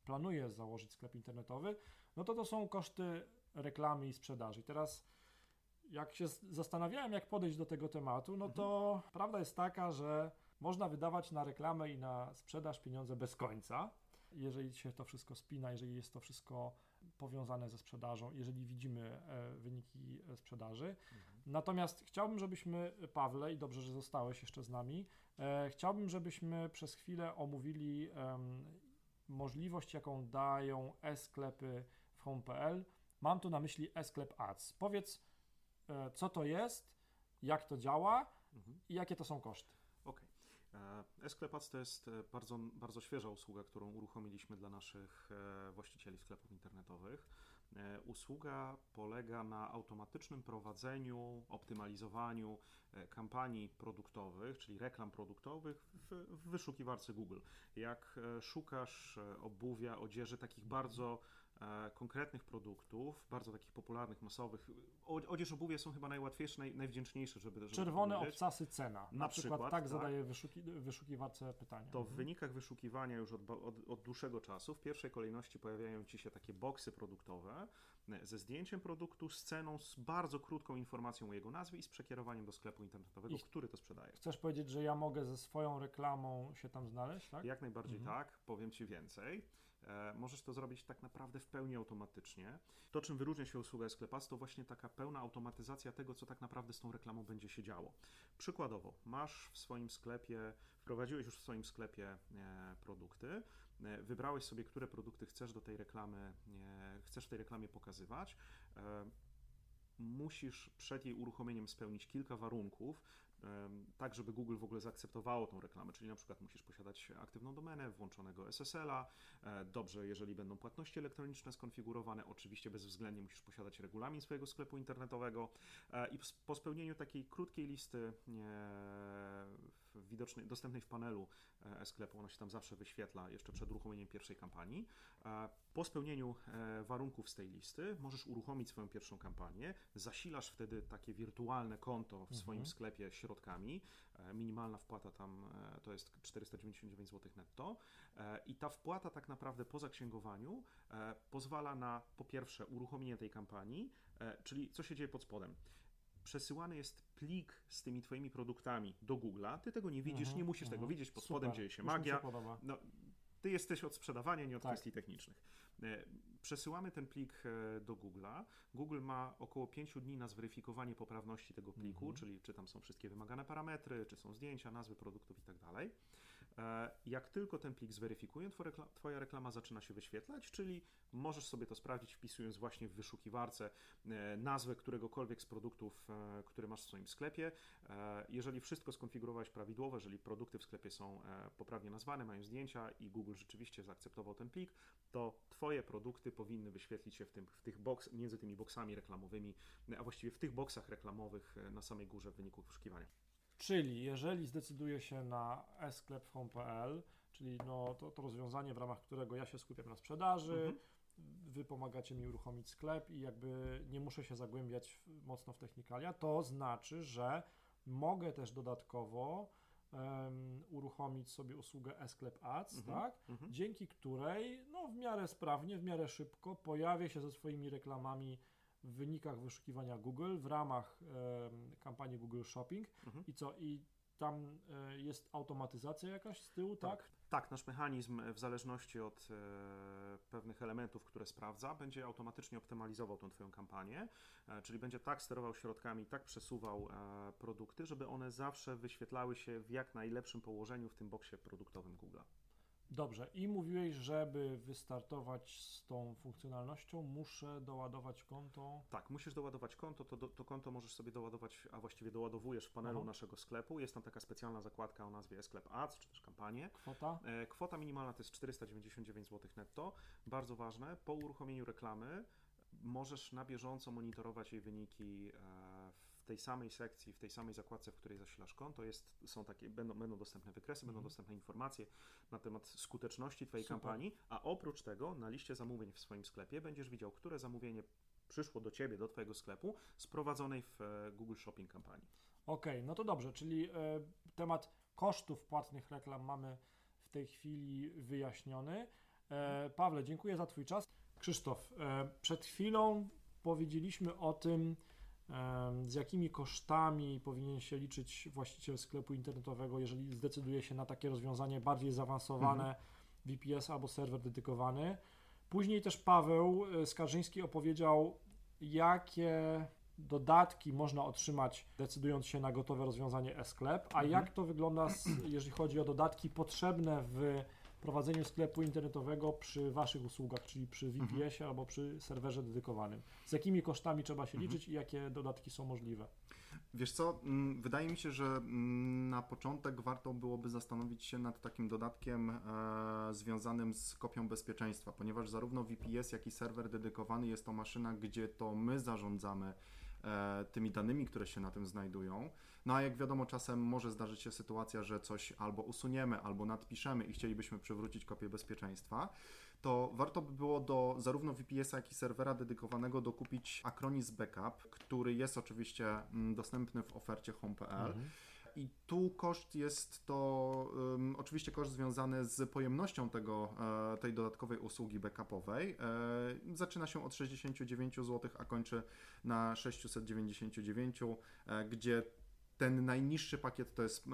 planuje założyć sklep internetowy, no to to są koszty reklamy i sprzedaży. I teraz jak się zastanawiałem, jak podejść do tego tematu, no to mhm. prawda jest taka, że można wydawać na reklamę i na sprzedaż pieniądze bez końca, jeżeli się to wszystko spina, jeżeli jest to wszystko powiązane ze sprzedażą, jeżeli widzimy e, wyniki e, sprzedaży. Mhm. Natomiast chciałbym, żebyśmy, Pawle, i dobrze, że zostałeś jeszcze z nami, e, chciałbym, żebyśmy przez chwilę omówili możliwość, jaką dają e-sklepy w home.pl. Mam tu na myśli e-sklep ads. Powiedz, co to jest, jak to działa mhm. i jakie to są koszty. Okay. E-Sklepac to jest bardzo, bardzo świeża usługa, którą uruchomiliśmy dla naszych właścicieli sklepów internetowych. E, usługa polega na automatycznym prowadzeniu, optymalizowaniu e, kampanii produktowych, czyli reklam produktowych w, w wyszukiwarce Google. Jak e, szukasz obuwia, odzieży, takich bardzo E, konkretnych produktów, bardzo takich popularnych, masowych. Odzież, obuwie są chyba najłatwiejsze, naj, najwdzięczniejsze, żeby, żeby Czerwone obcasy cena. Na, na przykład, przykład, tak, tak zadaje wyszuki, wyszukiwarce pytania. To w mhm. wynikach wyszukiwania już od, od, od, dłuższego czasu w pierwszej kolejności pojawiają Ci się takie boksy produktowe e, ze zdjęciem produktu, z ceną, z bardzo krótką informacją o jego nazwie i z przekierowaniem do sklepu internetowego, I który to sprzedaje. Chcesz powiedzieć, że ja mogę ze swoją reklamą się tam znaleźć, tak? Jak najbardziej mhm. tak, powiem Ci więcej. E, możesz to zrobić tak naprawdę w pełni automatycznie. To, czym wyróżnia się usługa Sklepas, to właśnie taka pełna automatyzacja tego, co tak naprawdę z tą reklamą będzie się działo. Przykładowo, masz w swoim sklepie, wprowadziłeś już w swoim sklepie e, produkty, e, wybrałeś sobie, które produkty chcesz do tej reklamy, e, chcesz w tej reklamie pokazywać. Musisz przed jej uruchomieniem spełnić kilka warunków, tak żeby Google w ogóle zaakceptowało tą reklamę, czyli na przykład musisz posiadać aktywną domenę, włączonego SSL-a, e, dobrze, jeżeli będą płatności elektroniczne skonfigurowane, oczywiście bezwzględnie musisz posiadać regulamin swojego sklepu internetowego. E, i po spełnieniu takiej krótkiej listy widocznej, dostępnej w panelu e-sklepu, ona się tam zawsze wyświetla jeszcze przed uruchomieniem pierwszej kampanii. Po spełnieniu warunków z tej listy możesz uruchomić swoją pierwszą kampanię, zasilasz wtedy takie wirtualne konto w swoim mhm. sklepie środkami. E, minimalna wpłata tam e, to jest 499 zł netto. E, I ta wpłata tak naprawdę po zaksięgowaniu pozwala na po pierwsze uruchomienie tej kampanii, czyli co się dzieje pod spodem przesyłany jest plik z tymi Twoimi produktami do Google'a. Ty tego nie widzisz, mhm, nie musisz mhm. tego widzieć, pod Super. spodem dzieje się magia. Się no, ty jesteś od sprzedawania, nie od tak. kwestii technicznych. E, przesyłamy ten plik e, do Google'a. Google ma około 5 dni na zweryfikowanie poprawności tego pliku, mhm. czyli czy tam są wszystkie wymagane parametry, czy są zdjęcia, nazwy produktów i tak dalej. E, jak tylko ten plik zweryfikuje, Twoja reklama zaczyna się wyświetlać, czyli możesz sobie to sprawdzić wpisując właśnie w wyszukiwarce e, nazwę któregokolwiek z produktów, e, które masz w swoim sklepie. Jeżeli wszystko skonfigurowałeś prawidłowo, jeżeli produkty w sklepie są poprawnie nazwane, mają zdjęcia i Google rzeczywiście zaakceptował ten plik, to Twoje produkty powinny wyświetlić się w, tym, w tych box, między tymi boksami reklamowymi, a właściwie w tych boksach reklamowych na samej górze w wyniku wyszukiwania. Czyli jeżeli zdecyduję się na e-sklep home.pl, czyli no to, to rozwiązanie, w ramach którego ja się skupiam na sprzedaży, mhm. wy pomagacie mi uruchomić sklep i jakby nie muszę się zagłębiać w, mocno w technikalia, to znaczy, że mogę też dodatkowo um, uruchomić sobie usługę e-sklep ads, mhm. tak? Mhm. Dzięki której no w miarę sprawnie, w miarę szybko pojawię się ze swoimi reklamami w wynikach wyszukiwania Google w ramach e, kampanii Google Shopping mhm. i co? I tam e, jest automatyzacja jakaś z tyłu, tak? Tak, tak nasz mechanizm w zależności od e, pewnych elementów, które sprawdza, będzie automatycznie optymalizował tą Twoją kampanię, e, czyli będzie tak sterował środkami, tak przesuwał e, produkty, żeby one zawsze wyświetlały się w jak najlepszym położeniu w tym boksie produktowym Google. Dobrze, i mówiłeś, żeby wystartować z tą funkcjonalnością, muszę doładować konto. Tak, musisz doładować konto, to, to konto możesz sobie doładować, a właściwie doładowujesz w panelu Aha. naszego sklepu. Jest tam taka specjalna zakładka o nazwie sklep ads, czy też kampanie. Kwota? E, kwota minimalna to jest 499 zł netto. Bardzo ważne, po uruchomieniu reklamy możesz na bieżąco monitorować jej wyniki e, w tej samej sekcji, w tej samej zakładce, w której zasilasz konto, jest, są takie, będą, będą dostępne wykresy, mhm. będą dostępne informacje na temat skuteczności Twojej Super. kampanii, a oprócz tego na liście zamówień w swoim sklepie będziesz widział, które zamówienie przyszło do Ciebie, do Twojego sklepu, z prowadzonej w e, Google Shopping kampanii. Okej, okay, no to dobrze, czyli e, temat kosztów płatnych reklam mamy w tej chwili wyjaśniony. E, Pawle, dziękuję za Twój czas. Krzysztof, e, przed chwilą powiedzieliśmy o tym, z jakimi kosztami powinien się liczyć właściciel sklepu internetowego, jeżeli zdecyduje się na takie rozwiązanie bardziej zaawansowane, mhm. VPS albo serwer dedykowany. Później też Paweł e, Skarżyński opowiedział, jakie dodatki można otrzymać, decydując się na gotowe rozwiązanie e-sklep, a mhm. jak to wygląda, jeżeli chodzi o dodatki potrzebne w prowadzeniu sklepu internetowego przy Waszych usługach, czyli przy VPS-ie mhm. albo przy serwerze dedykowanym. Z jakimi kosztami trzeba się mhm. liczyć i jakie dodatki są możliwe? Wiesz co, mm, wydaje mi się, że mm, na początek warto byłoby zastanowić się nad takim dodatkiem e, związanym z kopią bezpieczeństwa, ponieważ zarówno VPS, jak i serwer dedykowany jest to maszyna, gdzie to my zarządzamy tymi danymi, które się na tym znajdują. No a jak wiadomo, czasem może zdarzyć się sytuacja, że coś albo usuniemy, albo nadpiszemy i chcielibyśmy przywrócić kopię bezpieczeństwa, to warto by było do zarówno VPS-a, jak i serwera dedykowanego dokupić Acronis Backup, który jest oczywiście mm, dostępny w ofercie home.pl. Mhm. I tu koszt jest to um, oczywiście koszt związany z pojemnością tego, e, tej dodatkowej usługi backupowej. E, zaczyna się od 69 zł, a kończy na 699, e, gdzie ten najniższy pakiet to jest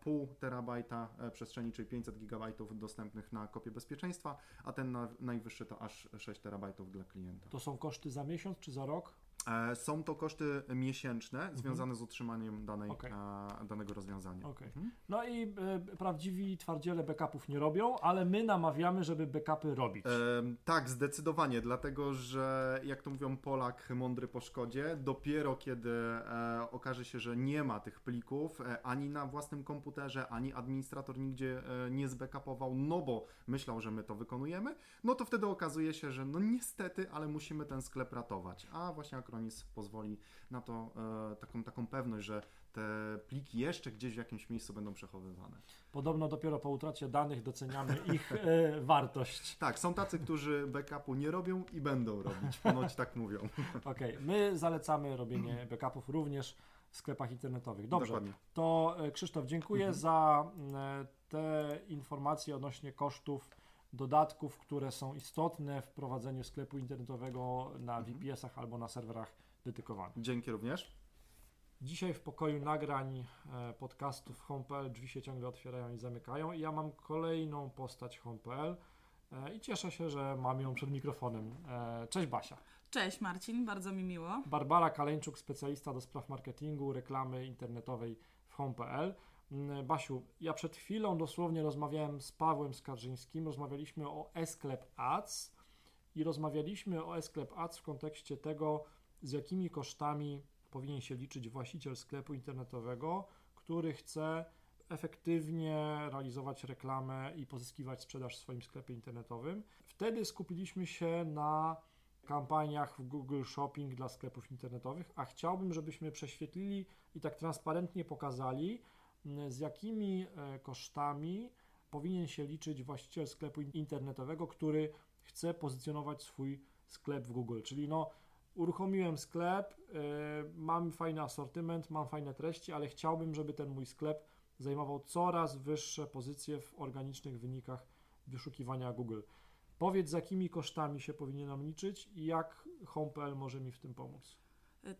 pół terabajta przestrzeni, czyli 500 gigabajtów dostępnych na kopię bezpieczeństwa, a ten na, najwyższy to aż 6 terabajtów dla klienta. To są koszty za miesiąc czy za rok? E, są to koszty miesięczne związane z utrzymaniem danej, Okej. e, danego rozwiązania. Okej. Mhm. No i e, prawdziwi twardziele backupów nie robią, ale my namawiamy, żeby backupy robić. Em, tak, zdecydowanie, dlatego że jak to mówią Polak mądry po szkodzie, dopiero kiedy e, okaże się, że nie ma tych plików e, ani na własnym komputerze, ani administrator nigdzie e, nie zbackupował, no bo myślał, że my to wykonujemy, no to wtedy okazuje się, że no niestety, ale musimy ten sklep ratować. A właśnie Acronis pozwoli na to e, taką, taką pewność, że te pliki jeszcze gdzieś w jakimś miejscu będą przechowywane. Podobno dopiero po utracie danych doceniamy ich e, wartość. Tak, są tacy, którzy backupu nie robią i będą robić, ponoć tak mówią. Okej, my zalecamy robienie backupów również w sklepach internetowych. Dobrze, Dokładnie. to e, Krzysztof, dziękuję za e, te informacje odnośnie kosztów dodatków, które są istotne w prowadzeniu sklepu internetowego na VPS-ach albo na serwerach dedykowanych. Dzięki również. Dzisiaj w pokoju nagrań e, podcastów Home.pl drzwi się ciągle otwierają i zamykają i ja mam kolejną postać Home.pl e, i cieszę się, że mam ją przed mikrofonem. E, Cześć Basia. Cześć Marcin, bardzo mi miło. Barbara Kaleńczuk, specjalista do spraw marketingu, reklamy internetowej w Home.pl. Mm, Basiu, ja przed chwilą dosłownie rozmawiałem z Pawłem Skarżyńskim, rozmawialiśmy o e-sklep Ads i rozmawialiśmy o e-sklep Ads w kontekście tego, z jakimi kosztami powinien się liczyć właściciel sklepu internetowego, który chce efektywnie realizować reklamę i pozyskiwać sprzedaż w swoim sklepie internetowym. Wtedy skupiliśmy się na kampaniach w Google Shopping dla sklepów internetowych, a chciałbym, żebyśmy prześwietlili i tak transparentnie pokazali, z jakimi e, kosztami powinien się liczyć właściciel sklepu in- internetowego, który chce pozycjonować swój sklep w Google. Czyli no, uruchomiłem sklep, e, mam fajny asortyment, mam fajne treści, ale chciałbym, żeby ten mój sklep zajmował coraz wyższe pozycje w organicznych wynikach wyszukiwania Google. Powiedz, z jakimi kosztami się powinienem liczyć i jak Home.pl może mi w tym pomóc.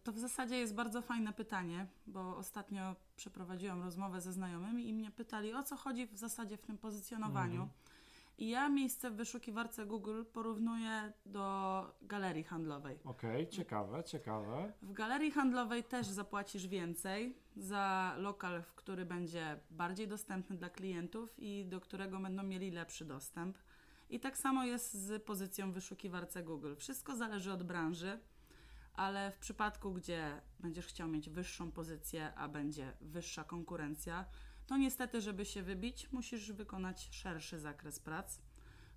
To w zasadzie jest bardzo fajne pytanie, bo ostatnio przeprowadziłam rozmowę ze znajomymi i mnie pytali, o co chodzi w zasadzie w tym pozycjonowaniu. Mhm. I ja miejsce w wyszukiwarce Google porównuję do galerii handlowej. Okej, ciekawe, ciekawe. W galerii handlowej też zapłacisz więcej za lokal, w który będzie bardziej dostępny dla klientów i do którego będą mieli lepszy dostęp. I tak samo jest z pozycją w wyszukiwarce Google. Wszystko zależy od branży, ale w przypadku, gdzie będziesz chciał mieć wyższą pozycję, a będzie wyższa konkurencja, to niestety, żeby się wybić, musisz wykonać szerszy zakres prac.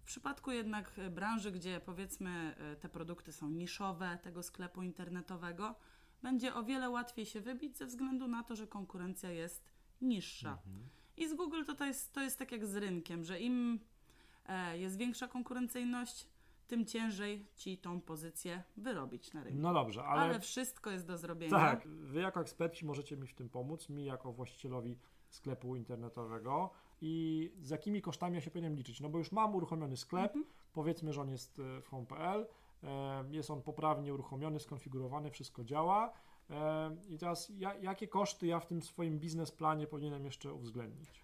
W przypadku jednak branży, gdzie powiedzmy e, te produkty są niszowe tego sklepu internetowego, będzie o wiele łatwiej się wybić ze względu na to, że konkurencja jest niższa. I z Google to, to, jest, to jest tak jak z rynkiem, że im e, jest większa konkurencyjność, tym ciężej ci tą pozycję wyrobić na rynku. No dobrze, ale, ale, wszystko jest do zrobienia. tak, wy jako eksperci możecie mi w tym pomóc, mi jako właścicielowi sklepu internetowego i z jakimi kosztami ja się powinienem liczyć. No bo już mam uruchomiony sklep, Mhm. powiedzmy, że on jest e, w home.pl, e, jest on poprawnie uruchomiony, skonfigurowany, wszystko działa. E, I teraz ja, jakie koszty ja w tym swoim biznesplanie powinienem jeszcze uwzględnić?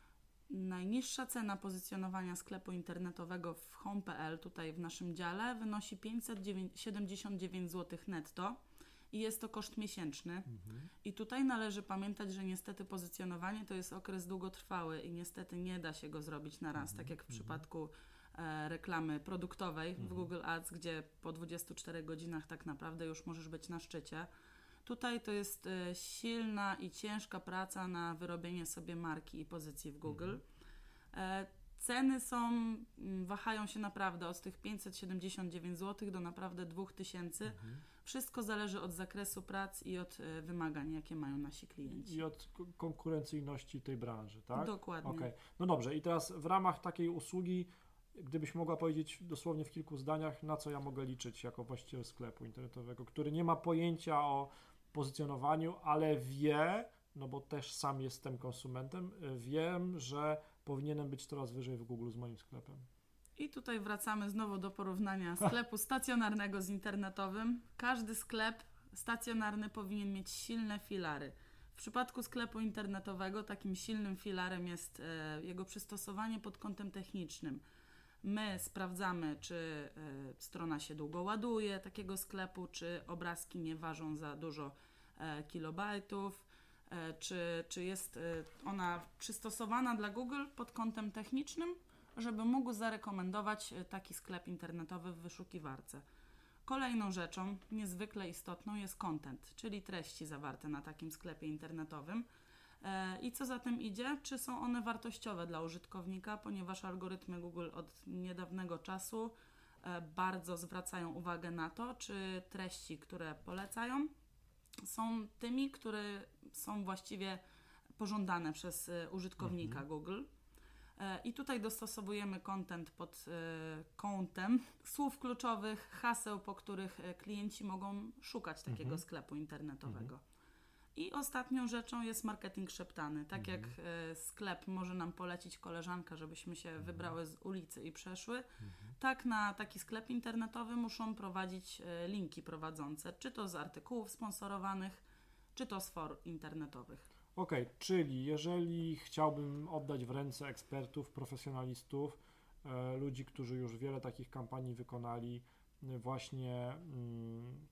Najniższa cena pozycjonowania sklepu internetowego w home.pl, tutaj w naszym dziale, wynosi 579 zł netto i jest to koszt miesięczny. I tutaj należy pamiętać, że niestety pozycjonowanie to jest okres długotrwały i niestety nie da się go zrobić na raz, tak jak w przypadku e, reklamy produktowej w Google Ads, gdzie po 24 godzinach tak naprawdę już możesz być na szczycie. Tutaj to jest e, silna i ciężka praca na wyrobienie sobie marki i pozycji w Google. E, Ceny są, wahają się naprawdę od tych 579 zł do naprawdę 2000. Wszystko zależy od zakresu prac i od e, wymagań, jakie mają nasi klienci. I od konkurencyjności tej branży, tak? Dokładnie. Okej, no dobrze. I teraz w ramach takiej usługi, gdybyś mogła powiedzieć dosłownie w kilku zdaniach, na co ja mogę liczyć jako właściciel sklepu internetowego, który nie ma pojęcia o pozycjonowaniu, ale wie, no bo też sam jestem konsumentem, wiem, że powinienem być coraz wyżej w Google z moim sklepem. I tutaj wracamy znowu do porównania sklepu stacjonarnego z internetowym. Każdy sklep stacjonarny powinien mieć silne filary. W przypadku sklepu internetowego takim silnym filarem jest e, jego przystosowanie pod kątem technicznym. My sprawdzamy, czy y, strona się długo ładuje takiego sklepu, czy obrazki nie ważą za dużo y, kilobajtów, y, czy, czy jest ona przystosowana dla Google pod kątem technicznym, żeby mógł zarekomendować taki sklep internetowy w wyszukiwarce. Kolejną rzeczą niezwykle istotną jest content, czyli treści zawarte na takim sklepie internetowym. E, I co za tym idzie? Czy są one wartościowe dla użytkownika, ponieważ algorytmy Google od niedawnego czasu e, bardzo zwracają uwagę na to, czy treści, które polecają, są tymi, które są właściwie pożądane przez e, użytkownika mhm. Google. I tutaj dostosowujemy content pod kątem słów kluczowych, haseł, po których klienci mogą szukać takiego mhm. sklepu internetowego. Mhm. I ostatnią rzeczą jest marketing szeptany. Tak mhm. jak e, sklep może nam polecić koleżanka, żebyśmy się mhm. wybrały z ulicy i przeszły, mhm. tak na taki sklep internetowy muszą prowadzić e, linki prowadzące, czy to z artykułów sponsorowanych, czy to z for internetowych. Okej, okay, czyli jeżeli chciałbym oddać w ręce ekspertów, profesjonalistów, e, ludzi, którzy już wiele takich kampanii wykonali, właśnie mm,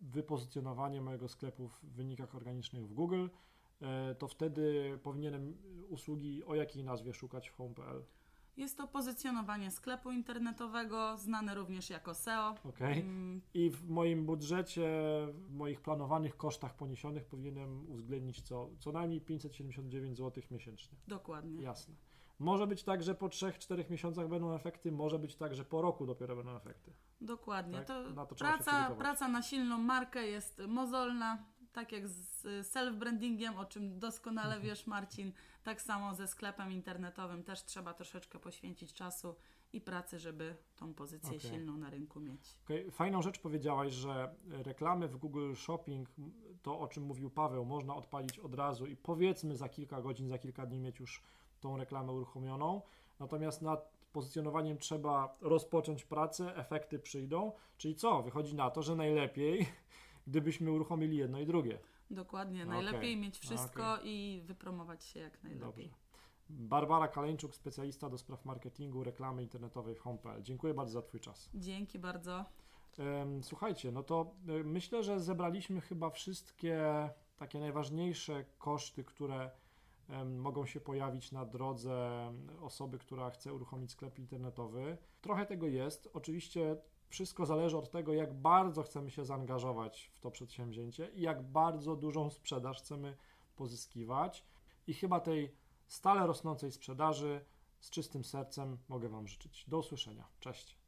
wypozycjonowanie mojego sklepu w wynikach organicznych w Google, e, to wtedy powinienem usługi o jakiej nazwie szukać w home.pl? Jest to pozycjonowanie sklepu internetowego, znane również jako SEO. Okay. Mm. I w moim budżecie, w moich planowanych kosztach poniesionych powinienem uwzględnić co, co najmniej 579 zł miesięcznie. Dokładnie. Jasne. Może być tak, że po 3-4 miesiącach będą efekty, może być tak, że po roku dopiero będą efekty. Dokładnie. Tak? To, na to praca, praca na silną markę jest mozolna, tak jak z self-brandingiem, o czym doskonale mhm. wiesz Marcin, tak samo ze sklepem internetowym też trzeba troszeczkę poświęcić czasu i pracy, żeby tą pozycję okay. silną na rynku mieć. Okay. Fajną rzecz powiedziałaś, że reklamy w Google Shopping, to o czym mówił Paweł, można odpalić od razu i powiedzmy za kilka godzin, za kilka dni mieć już tą reklamę uruchomioną. Natomiast nad pozycjonowaniem trzeba rozpocząć pracę, efekty przyjdą. Czyli co? Wychodzi na to, że najlepiej, gdybyśmy uruchomili jedno i drugie. Dokładnie, najlepiej okay. mieć wszystko okay. i wypromować się jak najlepiej. Dobrze. Barbara Kaleńczuk, specjalista do spraw marketingu, reklamy internetowej w Home.pl. Dziękuję bardzo za Twój czas. Dzięki bardzo. Słuchajcie, no to e, myślę, że zebraliśmy chyba wszystkie takie najważniejsze koszty, które mogą się pojawić na drodze osoby, która chce uruchomić sklep internetowy. Trochę tego jest. Oczywiście wszystko zależy od tego, jak bardzo chcemy się zaangażować w to przedsięwzięcie i jak bardzo dużą sprzedaż chcemy pozyskiwać. I chyba tej stale rosnącej sprzedaży z czystym sercem mogę Wam życzyć. Do usłyszenia. Cześć.